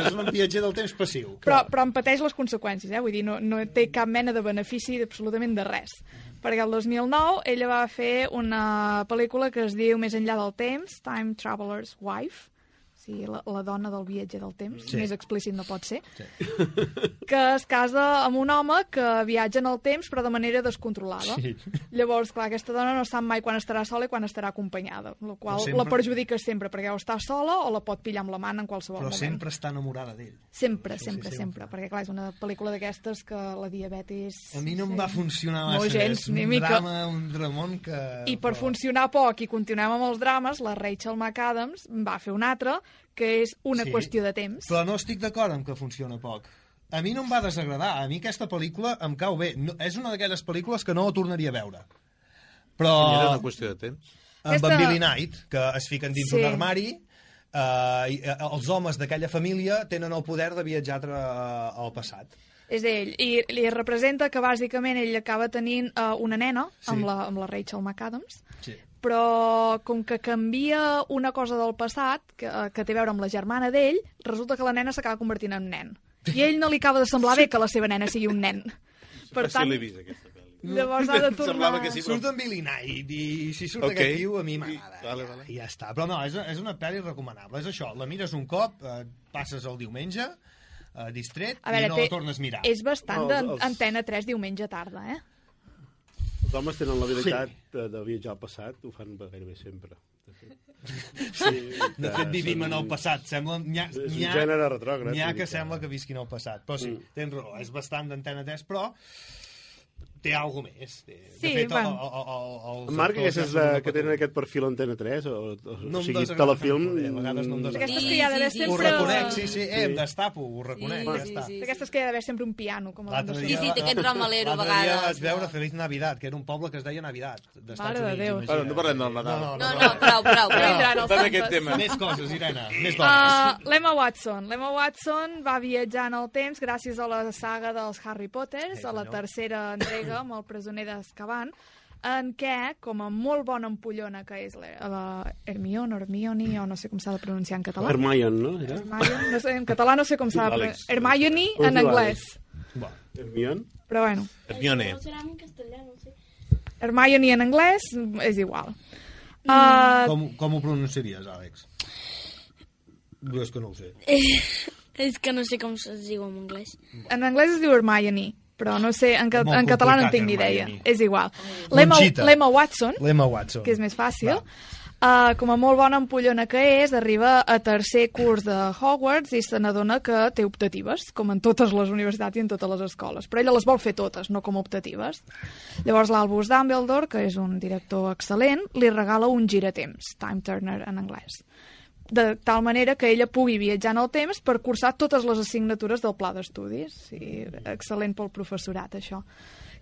és un viatger del temps passiu. Però, però en pateix les conseqüències, eh? Vull dir, no, no té cap mena de benefici absolutament de res. Perquè el 2009 ella va fer una pel·lícula que es diu Més enllà del temps, Time Traveler's Wife, sigui, la, la dona del viatge del temps, Sí. sí. més explícit no pot ser, sí. *laughs* que es casa amb un home que viatja en el temps però de manera descontrolada. Sí. Llavors, clar, aquesta dona no sap mai quan estarà sola i quan estarà acompanyada, la qual Però sempre... sempre- la perjudica sempre, perquè o està sola o la pot pillar amb la mà en qualsevol Però moment. sempre està enamorada d'ell. Sempre, Sí, sí, sempre, sempre. sempre, perquè clar, és una pel·lícula d'aquestes que la diabetis... A mi no em va funcionar No, massa. gens, és un ni mica. drama, un dramón que... I per funcionar poc i continuem amb els drames, la Rachel McAdams va fer un altre, que és una Sí. qüestió de temps. Però no estic d'acord amb que funciona poc. A mi no em va desagradar. A mi aquesta pel·lícula em cau bé. No, és una d'aquelles pel·lícules que no tornaria a veure. Però I era una qüestió de temps. amb Aquesta- en Billy Knight, que es fiquen dins Sí. un armari, eh, i, eh, els homes d'aquella família tenen el poder de viatjar tra- al passat. És ell. I li representa que bàsicament ell acaba tenint uh, una nena Sí. amb, la, amb la Rachel McAdams, Sí. Però com que canvia una cosa del passat que, eh, que té a veure amb la germana d'ell, resulta que la nena s'acaba convertint en nen. I a ell no li acaba de semblar bé que la seva nena sigui un nen. Per Sí, tant, l'he vist, aquesta pel·li. llavors ha de tornar... que sí, però- Surt en Billy Knight i si surt Ok. aquest tio a mi m'agrada. Vale, vale. I ja està. Però no, és, és una pel·li recomanable. És això, la mires un cop, eh, passes el diumenge, eh, distret, A veure, i no té- la tornes a mirar. És bastant No, els- d'Antena 3 diumenge tarda, eh? Els homes tenen l'habilitat de, de viatjar al passat, ho fan gairebé sempre. Sí, De fet, vivim en el passat. Sembla, n'hi ha, És un gènere retrògrad, N'hi ha que sembla que visquin al passat. Però sí, Mm. tens raó, és bastant d'antena 3, però té alguna més. Té, Sí, de fet, el, bueno. el, el, el, En Marc, aquestes de, que tenen aquest perfil Antena 3, o, o, No o sigui, telefilm... a vegades no em desagrada. Aquestes que hi ha d'haver sí. Ho sempre... reconec, sí, sí, eh, em destapo, ho reconec, Sí, ja sí, està. sí. D'aquestes que hi ha d'haver sempre un piano, com a L'altre banda Sí, sí, té aquest ramalero a L'altre dia vegades. vaig veure Feliz Navidad, que era un poble que es deia Navidad, d'Estats Mare de Units. Bueno, no parlem del Nadal. No, No, prou, prou, prou. Fem aquest tema. Més coses, Irene, més dones. Uh, L'Emma Watson. L'Emma Watson va viatjar en el temps gràcies a la saga dels Harry Potters, a la tercera entrega amb el presoner d'Azkaban, en què, com a molt bona ampollona que és la, la Hermione, Hermione, o no sé com s'ha de pronunciar en català. Hermione, no? Hermione, no sé, en català no sé com s'ha de pronunciar. Hermione en anglès. Hermione? Però bueno, Hermione. No serà en castellà, no sé. Hermione en anglès és igual. Uh, Com, com ho pronunciaries, Àlex? Jo és que no ho sé. *laughs* És que no sé com es diu en anglès. En anglès es diu Hermione, però no sé, en, ca en català no en tinc ni idea. Hermione. És igual. L'Emma Watson, Watson. que és més fàcil, Va. uh, com a molt bona ampollona que és, arriba a tercer curs de Hogwarts i se n'adona que té optatives, com en totes les universitats i en totes les escoles. Però ella les vol fer totes, no com optatives. Llavors l'Albus Dumbledore, que és un director excel·lent, li regala un giratemps, Time Turner en anglès de tal manera que ella pugui viatjar en el temps per cursar totes les assignatures del pla d'estudis. Sí, excel·lent pel professorat, això.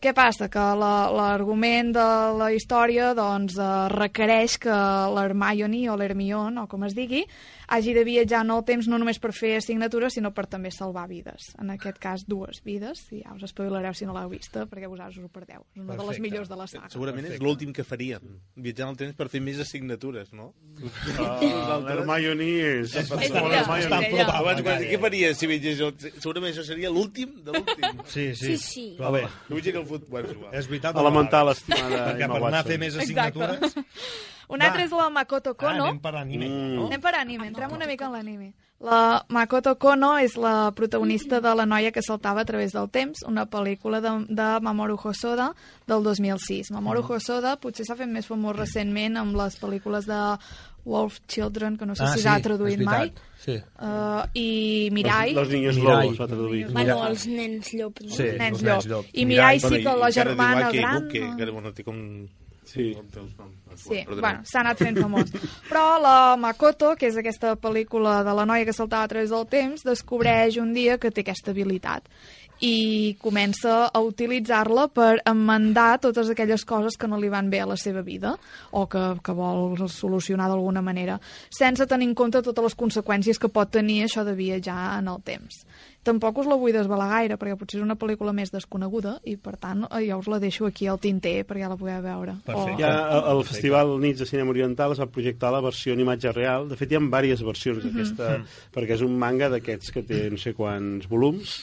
Què passa? Que la- l'argument de la història doncs, eh, requereix que l'Hermione o l'Hermione, o com es digui, hagi de viatjar en el temps no només per fer assignatures, sinó per també salvar vides. En aquest cas, dues vides, i ja us spoilereu si no l'heu vista, perquè vosaltres us ho perdeu. És una de les Perfecte. millors de la saga. Segurament és l'últim que farien, viatjar en el temps per fer més assignatures, no? Ah, L'Hermione *laughs* és... És. Abans, quan, què faria si viatgés? Segurament això seria l'últim de l'últim. Sí, Sí, sí. Però bé, L'últim que el fut... Bueno, és igual. és veritat. Elemental, no? estimada Perquè per anar a fer més Exacte. Assignatures... Una altra és la Makoto Ah, Kono. anem per anime, Mm. no? Anem per anime, entrem una mica en l'anime. La Makoto Kono és la protagonista de La noia que saltava a través del temps, una pel·lícula de, de Mamoru Hosoda del 2006. Mamoru Hosoda potser s'ha fet més famós recentment amb les pel·lícules de Wolf Children, que no sé Ah, si sí, s'ha és traduït mai, Sí. uh, i Mirai, Los, los niños Mirai. lobos, va traduir. Bueno, els nens llop. No? Sí, Nens els Llop. nens llop. I Mirai sí Bueno, que la germana gran... Buke, no? que bueno, té com... Sí. noms. Sí, bueno, s'ha anat fent famós. Però la Makoto, que és aquesta pel·lícula de la noia que saltava a través del temps, descobreix un dia que té aquesta habilitat i comença a utilitzar-la per emendar totes aquelles coses que no li van bé a la seva vida o que, que vol solucionar d'alguna manera, sense tenir en compte totes les conseqüències que pot tenir això de viatjar en el temps. Tampoc us la vull desvelar gaire, perquè potser és una pel·lícula més desconeguda i, per tant, eh, ja us la deixo aquí al tinter perquè ja la podeu veure. Perfecte. Ja al, al Festival Nits de Cinema Oriental es va projectar la versió en imatge real. De fet, hi ha diverses versions d'aquesta, perquè és un manga d'aquests que té no sé quants volums,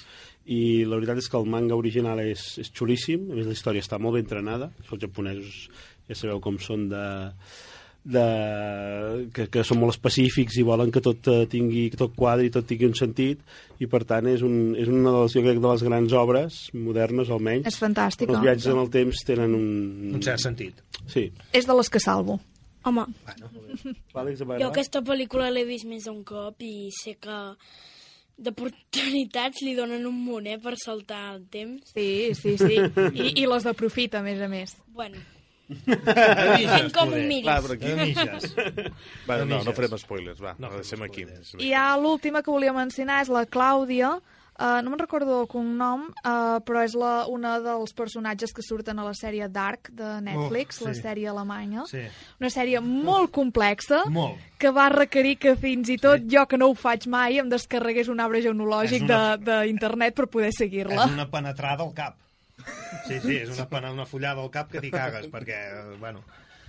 i la veritat és que el manga original és, és xulíssim, a més la història està molt ben entrenada, els japonesos ja sabeu com són de, de, que, que són molt específics i volen que tot eh, tingui, que tot quadri, tot tingui un sentit, i per tant és, un, és una de les, jo crec, de les grans obres modernes, almenys. És fantàstica. Els viatges en el temps tenen un... Un cert sentit. Sí. És de les que salvo. Home, Àlex, a veure. jo aquesta pel·lícula l'he vist més d'un cop i sé que d'oportunitats li donen un munt, eh, per saltar el temps. Sí, sí, sí. *laughs* I, I les aprofita, a més a més. Bueno, Depèn com ho miris. Clar, però aquí... De mitges. Va, no, no farem spoilers, va, No no, deixem aquí. I ja l'última que volia mencionar és la Clàudia, Uh, no me'n recordo el cognom, uh, però és la, una dels personatges que surten a la sèrie Dark de Netflix, Oh, la sí. sèrie alemanya. Sí. Una sèrie molt complexa, Molt. que va requerir que fins i tot jo, que no ho faig mai, em descarregués un arbre genealògic És una- de- d'internet per poder seguir-la. És una penetrada al cap. Sí, sí, és una, pena, una follada al cap que t'hi cagues, perquè, bueno...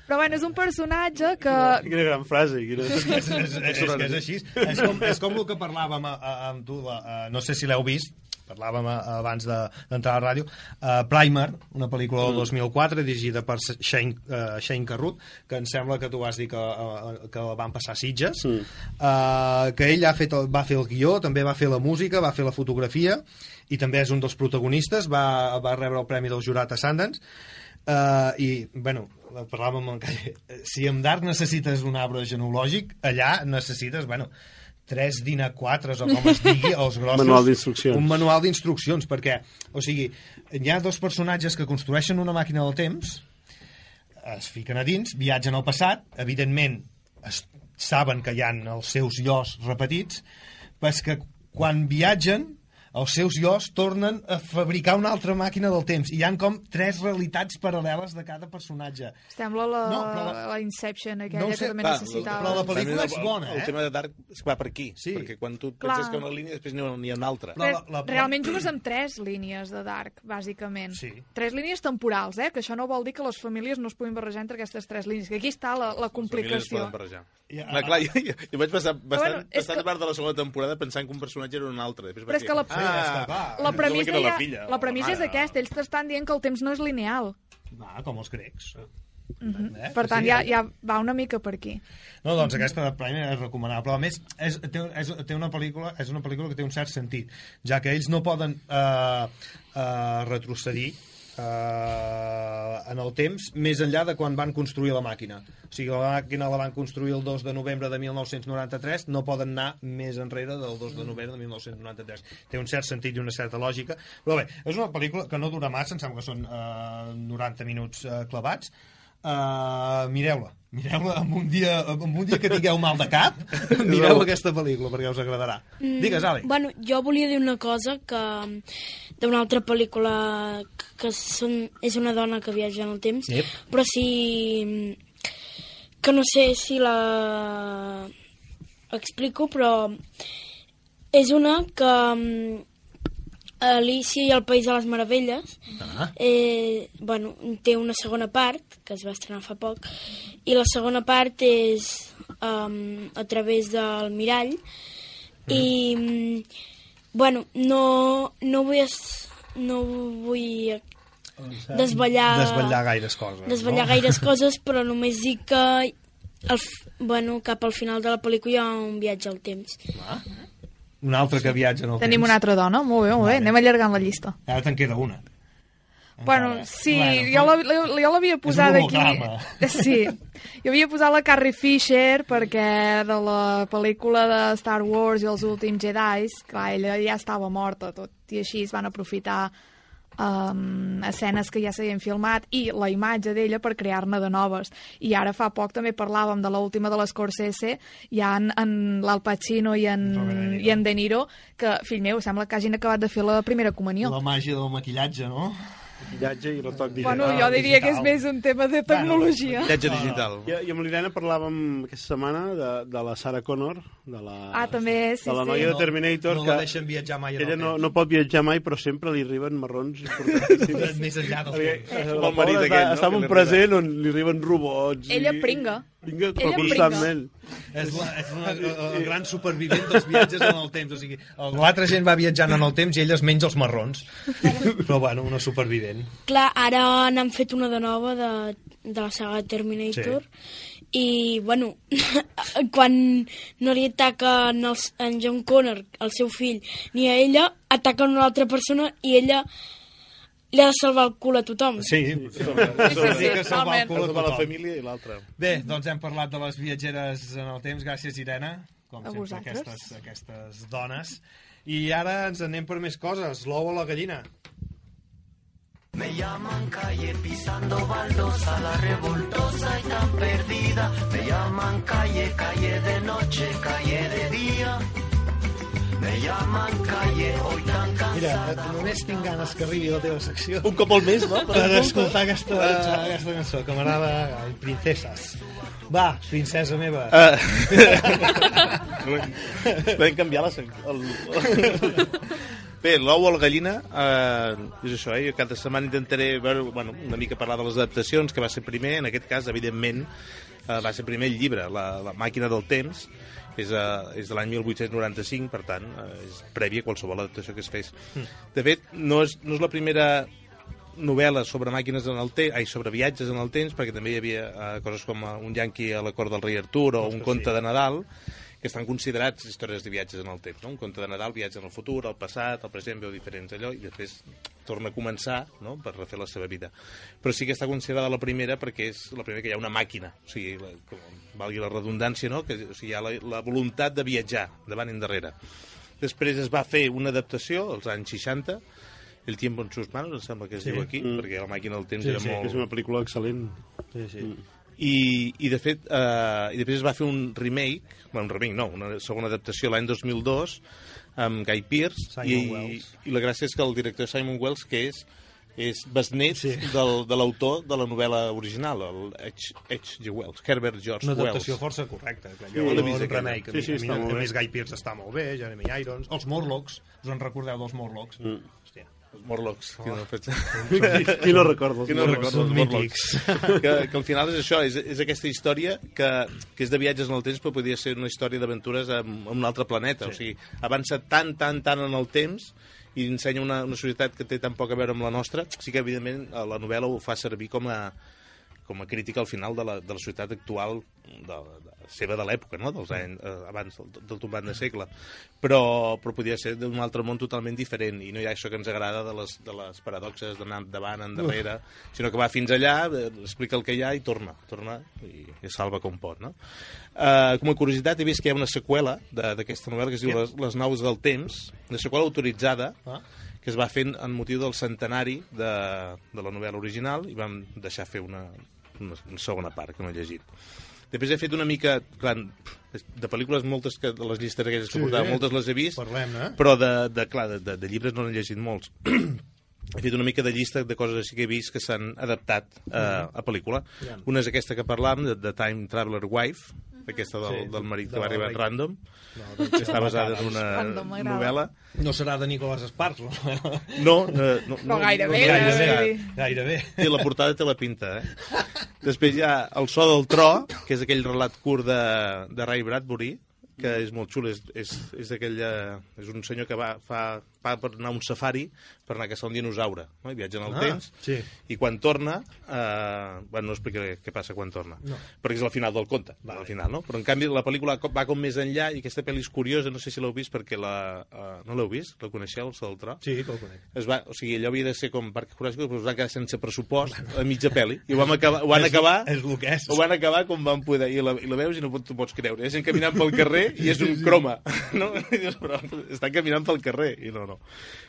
Però bueno, és un personatge que... Quina gran frase. Quina... És, és, és, és, que és així. És com, és com el que parlàvem a, a, amb tu, la, a, no sé si l'heu vist, parlàvem a, abans de- d'entrar a la ràdio, uh, Primer, una pel·lícula del 2004 dirigida per Shane, uh, Shane Carruth, que em sembla que tu vas dir que, uh, que la van passar a Sitges, Mm. uh, que ell ha fet el, va fer el guió, també va fer la música, va fer la fotografia, i també és un dels protagonistes, va, va rebre el premi del jurat a Sundance, Uh, I, bueno, parlàvem amb en Calle. Si en Dark necessites un arbre genealògic, allà necessites, bueno, tres DINA 4 o com es digui, els grossos... Manual d'instruccions. Un manual d'instruccions, perquè, o sigui, hi ha dos personatges que construeixen una màquina del temps, es fiquen a dins, viatgen al passat, evidentment es, saben que hi han els seus llos repetits, però que quan viatgen els seus llos tornen a fabricar una altra màquina del temps i hi han com tres realitats paral·leles de cada personatge. Sembla la, No, la- la Inception, aquella No sé, que també va, necessitava. però la pel·lícula és El- bona, El eh? tema de Dark es va per aquí, Sí. perquè quan tu Clar. penses que una línia, després n'hi ha, una altra. Però la- la- Realment jugues amb tres línies de Dark, bàsicament. Sí. Tres línies temporals, eh? Que això no vol dir que les famílies no es puguin barrejar entre aquestes tres línies. Que aquí està la, la Les famílies es complicació. poden barrejar. Ja, clar, jo, jo, jo vaig passar bastant, bueno, bastant que- part de la segona temporada pensant que un personatge era un altre. Després Però és que la- ah, Sí, està clar. La premissa, la ja, filla, la premissa és aquesta. Ells t'estan dient que el temps no és lineal. Va, com els grecs. Mhm. Eh? Per tant, Sí, ja, ja va una mica per aquí. No, doncs aquesta de Prime és recomanable. A més, és, té, és, té una pel·lícula, és una pel·lícula que té un cert sentit, ja que ells no poden eh, eh, retrocedir eh, en el temps més enllà de quan van construir la màquina. O sigui, la màquina la van construir el 2 de novembre de 1993, no poden anar més enrere del 2 de novembre de 1993. Té un cert sentit i una certa lògica. Però bé, és una pel·lícula que no dura massa, em sembla que són eh, 90 minuts eh, clavats, Uh, mireu-la mireu-la en un dia, en un dia que tingueu mal de cap *laughs* mireu aquesta pel·lícula perquè us agradarà digues Ale Bueno, jo volia dir una cosa que d'una altra pel·lícula que, que són, és una dona que viatja en el temps, Yep. però si... que no sé si la... explico, però és una que mm, Alicia i el País de les Meravelles Ah. eh, bueno, té una segona part, que es va estrenar fa poc, i la segona part és um, a través del mirall, i, mm, bueno, no, no vull... Es, no vull desvetllar... Desvetllar gaires coses, Desvetllar no? gaires *laughs* coses, però només dic que al, f- bueno, cap al final de la pel·lícula hi ha un viatge al temps. Un altre que viatja en el Tenim temps. una altra dona, molt bé, molt bé, anem allargant la llista. Ara te'n queda una. Bueno, sí, Bueno, jo la- jo l'havia posat un aquí... holograma. *laughs* Sí, jo havia posat la Carrie Fisher perquè de la pel·lícula de Star Wars i els últims Jedi, clar, ella ja estava morta, tot i així es van aprofitar um, escenes que ja s'havien filmat i la imatge d'ella per crear-ne de noves. I ara fa poc també parlàvem de l'última de l'Scorsese, hi ha en, en l'Al Pacino i en, i en De Niro, que, fill meu, sembla que hagin acabat de fer la primera comunió. La màgia del maquillatge, no? Maquillatge i retoc digital. Bueno, jo diria que és més un tema de tecnologia. Jo, jo amb l'Irene parlàvem aquesta setmana de, de la Sarah Connor, de la, Ah, també, sí, de la sí. noia de No- Terminator. no que la deixen viatjar mai Ella no, no pot viatjar mai, però sempre li arriben marrons importantíssims. Més enllà dels temps. eh, El marit està, no? està en un present on li arriben robots. Ella i... pringa. Vinga, Ella constantment. És, la, és una, el gran supervivent dels viatges en el temps. O sigui, l'altra gent va viatjant en el temps i ell es menja els marrons. Però, bueno, una supervivent. Clar, ara n'han fet una de nova de, de la saga Terminator i, bueno, *laughs* quan no li ataquen els, en John Connor, el seu fill, ni a ella, ataquen una altra persona i ella li ha de salvar el cul a tothom. Sí, sí, sí, que salvar el cul a la família i l'altra. Bé, doncs hem parlat de les viatgeres en el temps. Gràcies, Irene. Com A sempre, vosaltres. aquestes, aquestes dones. I ara ens anem per més coses. L'ou o la gallina. Me llaman calle pisando baldosa, la revoltosa y tan perdida. Me llaman calle, calle de noche, calle de día. Me llaman calle, hoy tan Mira, cansada. només tinc ganes que arribi la teva secció. Un cop al mes, no? Per escoltar aquesta, aquesta cançó, que m'agrada... Princeses. Va, princesa meva. Uh, *laughs* Vam canviar la sec... El... Bé, l'ou o la gallina, eh, és això, eh? Jo cada setmana intentaré veure, bueno, una mica parlar de les adaptacions, que va ser primer, en aquest cas, evidentment, eh, va ser primer el llibre, la, la màquina del temps, és, eh, és de l'any 1895, per tant, eh, és prèvia a qualsevol adaptació que es fes. De fet, no és, no és la primera novel·la sobre màquines en el temps, ai, sobre viatges en el temps, perquè també hi havia eh, coses com eh, un yanqui a la cort del rei Artur o un conte de Nadal, que estan considerats històries de viatges en el temps. No? Un conte de Nadal viatja en el futur, al passat, al present, veu diferents allò, i després torna a començar no? per refer la seva vida. Però sí que està considerada la primera perquè és la primera que hi ha una màquina, o sigui, la, com, valgui la redundància, no? que o sigui, hi ha la, la voluntat de viatjar davant i endarrere. Després es va fer una adaptació, als anys 60, El tiempo en sus manos, em sembla que es Sí. diu aquí, Mm. perquè la màquina del temps Sí, era sí, molt... és una pel·lícula excel·lent. Sí, sí. I, i de fet, eh, i després es va fer un remake, bueno, un remake no, una segona adaptació l'any 2002 amb Guy Pearce Simon i, Wells. i la gràcia és que el director Simon Wells que és és besnet sí. del, de l'autor de la novel·la original, el H. H. G. Wells, Herbert George Una adaptació Wells. força correcta. Clar. Sí, Jo l'he no vist el aquella. remake. Sí, sí, a mi, a mi, a més, Guy Pearce està molt bé, Jeremy Irons. Els Morlocks, us en recordeu dels Morlocks? Mm. Els Morlocks. Oh. Qui *laughs* no. Qui no recorda els Qui no Morlocks? recorda els Morlocks? *laughs* que, que al final és això, és, és aquesta història que, que és de viatges en el temps, però podria ser una història d'aventures en, en un altre planeta. Sí. O sigui, avança tant, tant, tant en el temps i ensenya una, una societat que té tan poc a veure amb la nostra. Sí que, evidentment, la novel·la ho fa servir com a, com a crítica al final de la, de la societat actual de, de, seva de l'època, no? dels anys, eh, abans del, del tombant de segle. Però, però podia ser d'un altre món totalment diferent i no hi ha això que ens agrada de les, de les paradoxes d'anar endavant, endarrere, sinó que va fins allà, eh, explica el que hi ha i torna, torna i, i salva com pot. No? Eh, com a curiositat, he vist que hi ha una seqüela de- d'aquesta novel·la que es diu les, les naus del temps, una seqüela autoritzada, Ah. que es va fer en motiu del centenari de, de la novel·la original i vam deixar fer una, una, una segona part que no he llegit. Després he fet una mica... Clar, de pel·lícules moltes que de les llistes aquelles que Sí, portava, moltes les he vist, Parlem, eh? però de, de, clar, de, de, de llibres no n'he llegit molts. *clears throat* he fet una mica de llista de coses així que he vist que s'han adaptat eh, a pel·lícula. Ja. Una és aquesta que parlàvem, de, de Time Traveler Wife, aquesta del, Sí, del marit de que va arribar Rei. random, No, que està basada en una Random, novel·la. No serà de Nicolas Sparks, no? No, eh, no, Però gairebé, no, gairebé. gairebé. Gairebé. Sí, la portada té la pinta, eh? Després hi ha El so del tro, que és aquell relat curt de, de Ray Bradbury, que és molt xulo, és, és, és, aquella, és un senyor que va, fa, va per anar a un safari per anar a caçar un dinosaure, no? I viatja en el Ah, temps, sí. i quan torna, eh, bueno, no explicaré què passa quan torna, No. perquè és al final del conte, vale. al final, no? Però en canvi la pel·lícula va com més enllà i aquesta pel·li és curiosa, no sé si l'heu vist perquè la... Uh, no l'heu vist? La coneixeu, el so del tro? Sí, que el conec. es va, o sigui, allò havia de ser com Parc Juràssic, però es van quedar sense pressupost a mitja pel·li. I ho, vam acabar, ho van És- acabar... és el que és. Ho van acabar com van poder. I la, i la veus i no t'ho pots creure. Gent caminant pel carrer i és un croma. *laughs* No? I dius, però estan caminant pel carrer. I no, no.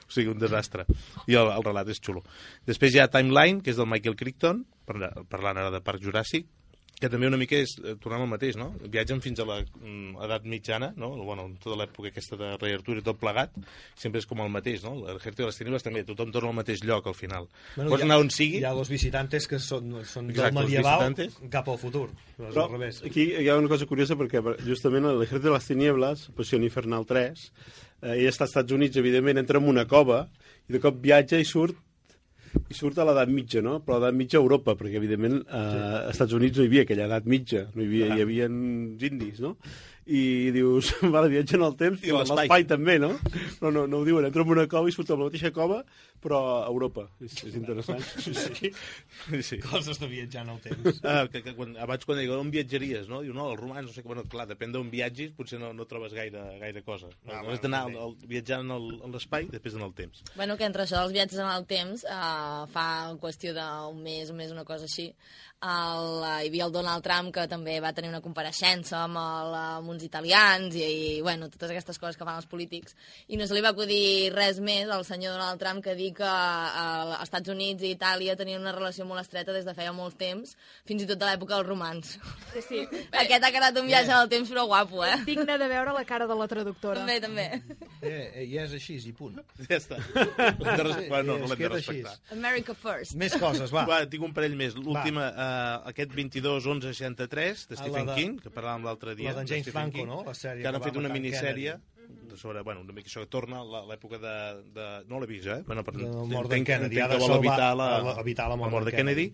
O sigui, un desastre. I el, el relat és xulo. Després hi ha Timeline, que és del Michael Crichton, parla- parlant ara de Parc Juràssic, que també una mica és, eh, tornem al mateix, no? Viatgen fins a la mm, edat mitjana, no? Bueno, tota l'època aquesta de rei Artur i tot plegat, sempre és com el mateix, no? L'Ejército de les Tinieblas també, tothom torna al mateix lloc al final. Bueno, Pots ha- anar on sigui, Hi ha los visitantes que són, són Exacte, del medieval visitantes. cap al futur. Però al revés. aquí hi ha una cosa curiosa perquè justament l'Ejército de les Tinieblas, Passió Infernal 3, eh, ell està als Estats Units, evidentment, entra en una cova i de cop viatja i surt i surt a l'edat mitja, no? Però a l'edat mitja a Europa, perquè evidentment eh, als Estats Units no hi havia aquella edat mitja, no hi havia, hi havia indis, no? I dius, *laughs* vale, viatge en el temps, I l'espai. també, no? Però no, no ho diuen, entra en una cova i surt a la mateixa cova, però a Europa. És, és interessant. *laughs* Sí, sí. sí. Coses de viatjar en el temps. Ah, que, que quan, abans quan diuen on viatjaries, no? Diu, no, els romans, no sé què, bueno, clar, depèn d'on viatgis, potser no, no trobes gaire, gaire cosa. No, Ah, no has d'anar viatjant en l'espai, després en el temps. Bueno, que entre això dels viatges en el temps, eh, fa qüestió d'un mes, un mes, una cosa així, el, eh, hi havia el Donald Trump que també va tenir una compareixença amb, el, amb uns italians i, i, bueno, totes aquestes coses que fan els polítics i no se li va acudir res més al senyor Donald Trump que dir que eh, als Estats Units i Itàlia tenien una relació molt estreta des de feia molt temps, fins i tot de l'època dels romans. Sí, sí. *laughs* Aquest ha quedat un viatge en el temps però guapo, eh? Digne de veure la cara de la traductora. També, també. Eh, eh, ja és així, i punt. *laughs* Ja està. L'hem de res... Sí, bueno, no, es no l'hem de respectar. America first. Més coses, va. Va, tinc un parell més. L'última, uh, aquest 22 11 63 de Stephen la de- King, que parlàvem l'altre dia. la d'en de James Franco, no? La sèrie que ara han fet una minissèrie de sobre, bueno, una mica això que torna a la- l'època de, de... No l'he vist, eh? Bueno, per, la mort entenc- Kennedy, entenc que vol evitar la, la- evitar la mort de d'en Kennedy.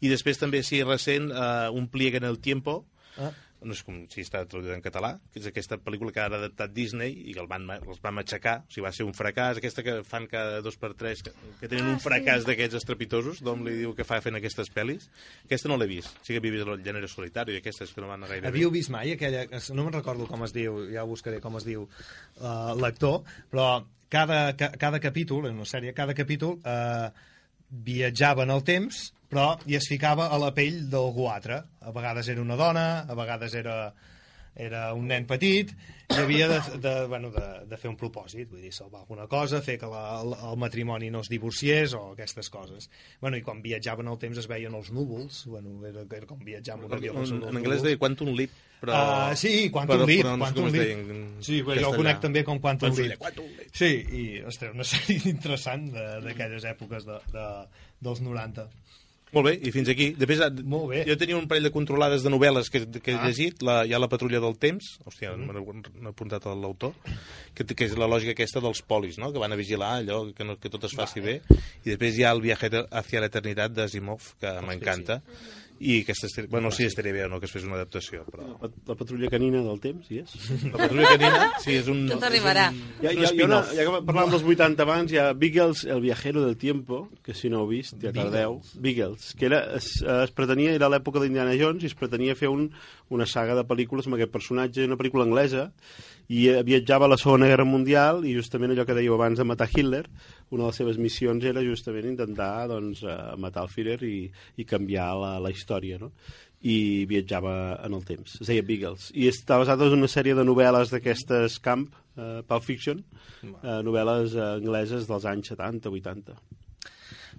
I després també, sí, recent, uh, Un pliegue en el tiempo, Ah. No sé com si està traduït en català, que és aquesta pel·lícula que ha adaptat Disney i que el van, els va matxacar, o sigui, va ser un fracàs, aquesta que fan cada dos per tres, que, que tenen Ah, un fracàs d'aquests estrepitosos, d'on li diu que fa fent aquestes pel·lis. Aquesta no l'he vist, sí que havia vist el gènere solitari, i aquestes que no van gaire Havíeu vist. mai aquella... No me'n recordo com es diu, ja ho buscaré com es diu uh, l'actor, però cada, ca, cada capítol, en una sèrie, cada capítol uh, viatjava en el temps, però i es ficava a la pell d'algú altre. A vegades era una dona, a vegades era, era un nen petit, i havia de, de, bueno, de, de fer un propòsit, vull dir, salvar alguna cosa, fer que la, el, el matrimoni no es divorciés o aquestes coses. Bueno, i quan viatjaven el temps es veien els núvols, bueno, era, era com viatjar amb un avió. En, els en anglès deia Quantum Leap, però... Ah, sí, Quantum però, Leap, però no Quantum Leap. deia en Sí, però jo el castellà. conec també com Quantum Quantum Leap. Quantum Leap. Sí, i, ostres, una sèrie *laughs* interessant d'aquelles èpoques de, de, dels 90. Molt bé, i fins aquí. Després, Molt bé. jo tenia un parell de controlades de novel·les que, que he Ah. llegit. La, hi ha La patrulla del temps, hòstia, mm. m'he apuntat a l'autor, que, que és la lògica aquesta dels polis, no? que van a vigilar allò, que, no, que tot es faci bé. I després hi ha El viaje hacia la eternitat d'Asimov, que m'encanta. I aquesta, estaria- bueno, no sé si estaria bé o no que es fes una adaptació, però... La, la patrulla canina del temps, hi és? La patrulla canina, sí, és un... Tot arribarà. Hi ha, hi ha una, ja que parlàvem dels 80 abans, hi ha Beagles, el viajero del tiempo, que si no heu vist, ja tardeu. Beagles, que era, es, es pretenia, era l'època d'Indiana Jones i es pretenia fer un, una saga de pel·lícules amb aquest personatge, una pel·lícula anglesa, i eh, viatjava a la Segona Guerra Mundial i justament allò que dèieu abans de matar Hitler, una de les seves missions era justament intentar doncs, eh, matar el Führer i, i canviar la, la història, no? i viatjava en el temps. Es deia Beagles. I està basat en una sèrie de novel·les d'aquestes camp, eh, Pulp Fiction, eh, novel·les eh, angleses dels anys 70-80.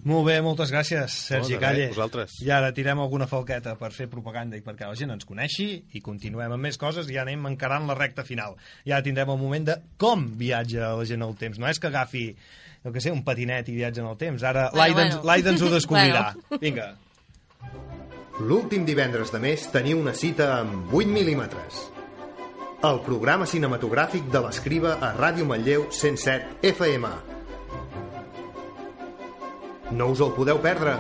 Molt bé, moltes gràcies, Sergi res, Calle. vosaltres. I ara tirem alguna falqueta per fer propaganda i perquè la gent ens coneixi i continuem amb més coses i ja anem encarant la recta final. Ja tindrem el moment de com viatja la gent al temps. No és que agafi, jo que sé, un patinet i viatja en el temps. Ara Bueno, l'Aida ens, bueno. ens ho *laughs* descobrirà. Bueno. Vinga. l'últim divendres de mes teniu una cita amb 8 mil·límetres. El programa cinematogràfic de l'escriba a Ràdio Manlleu 107 FM. No us el podeu perdre.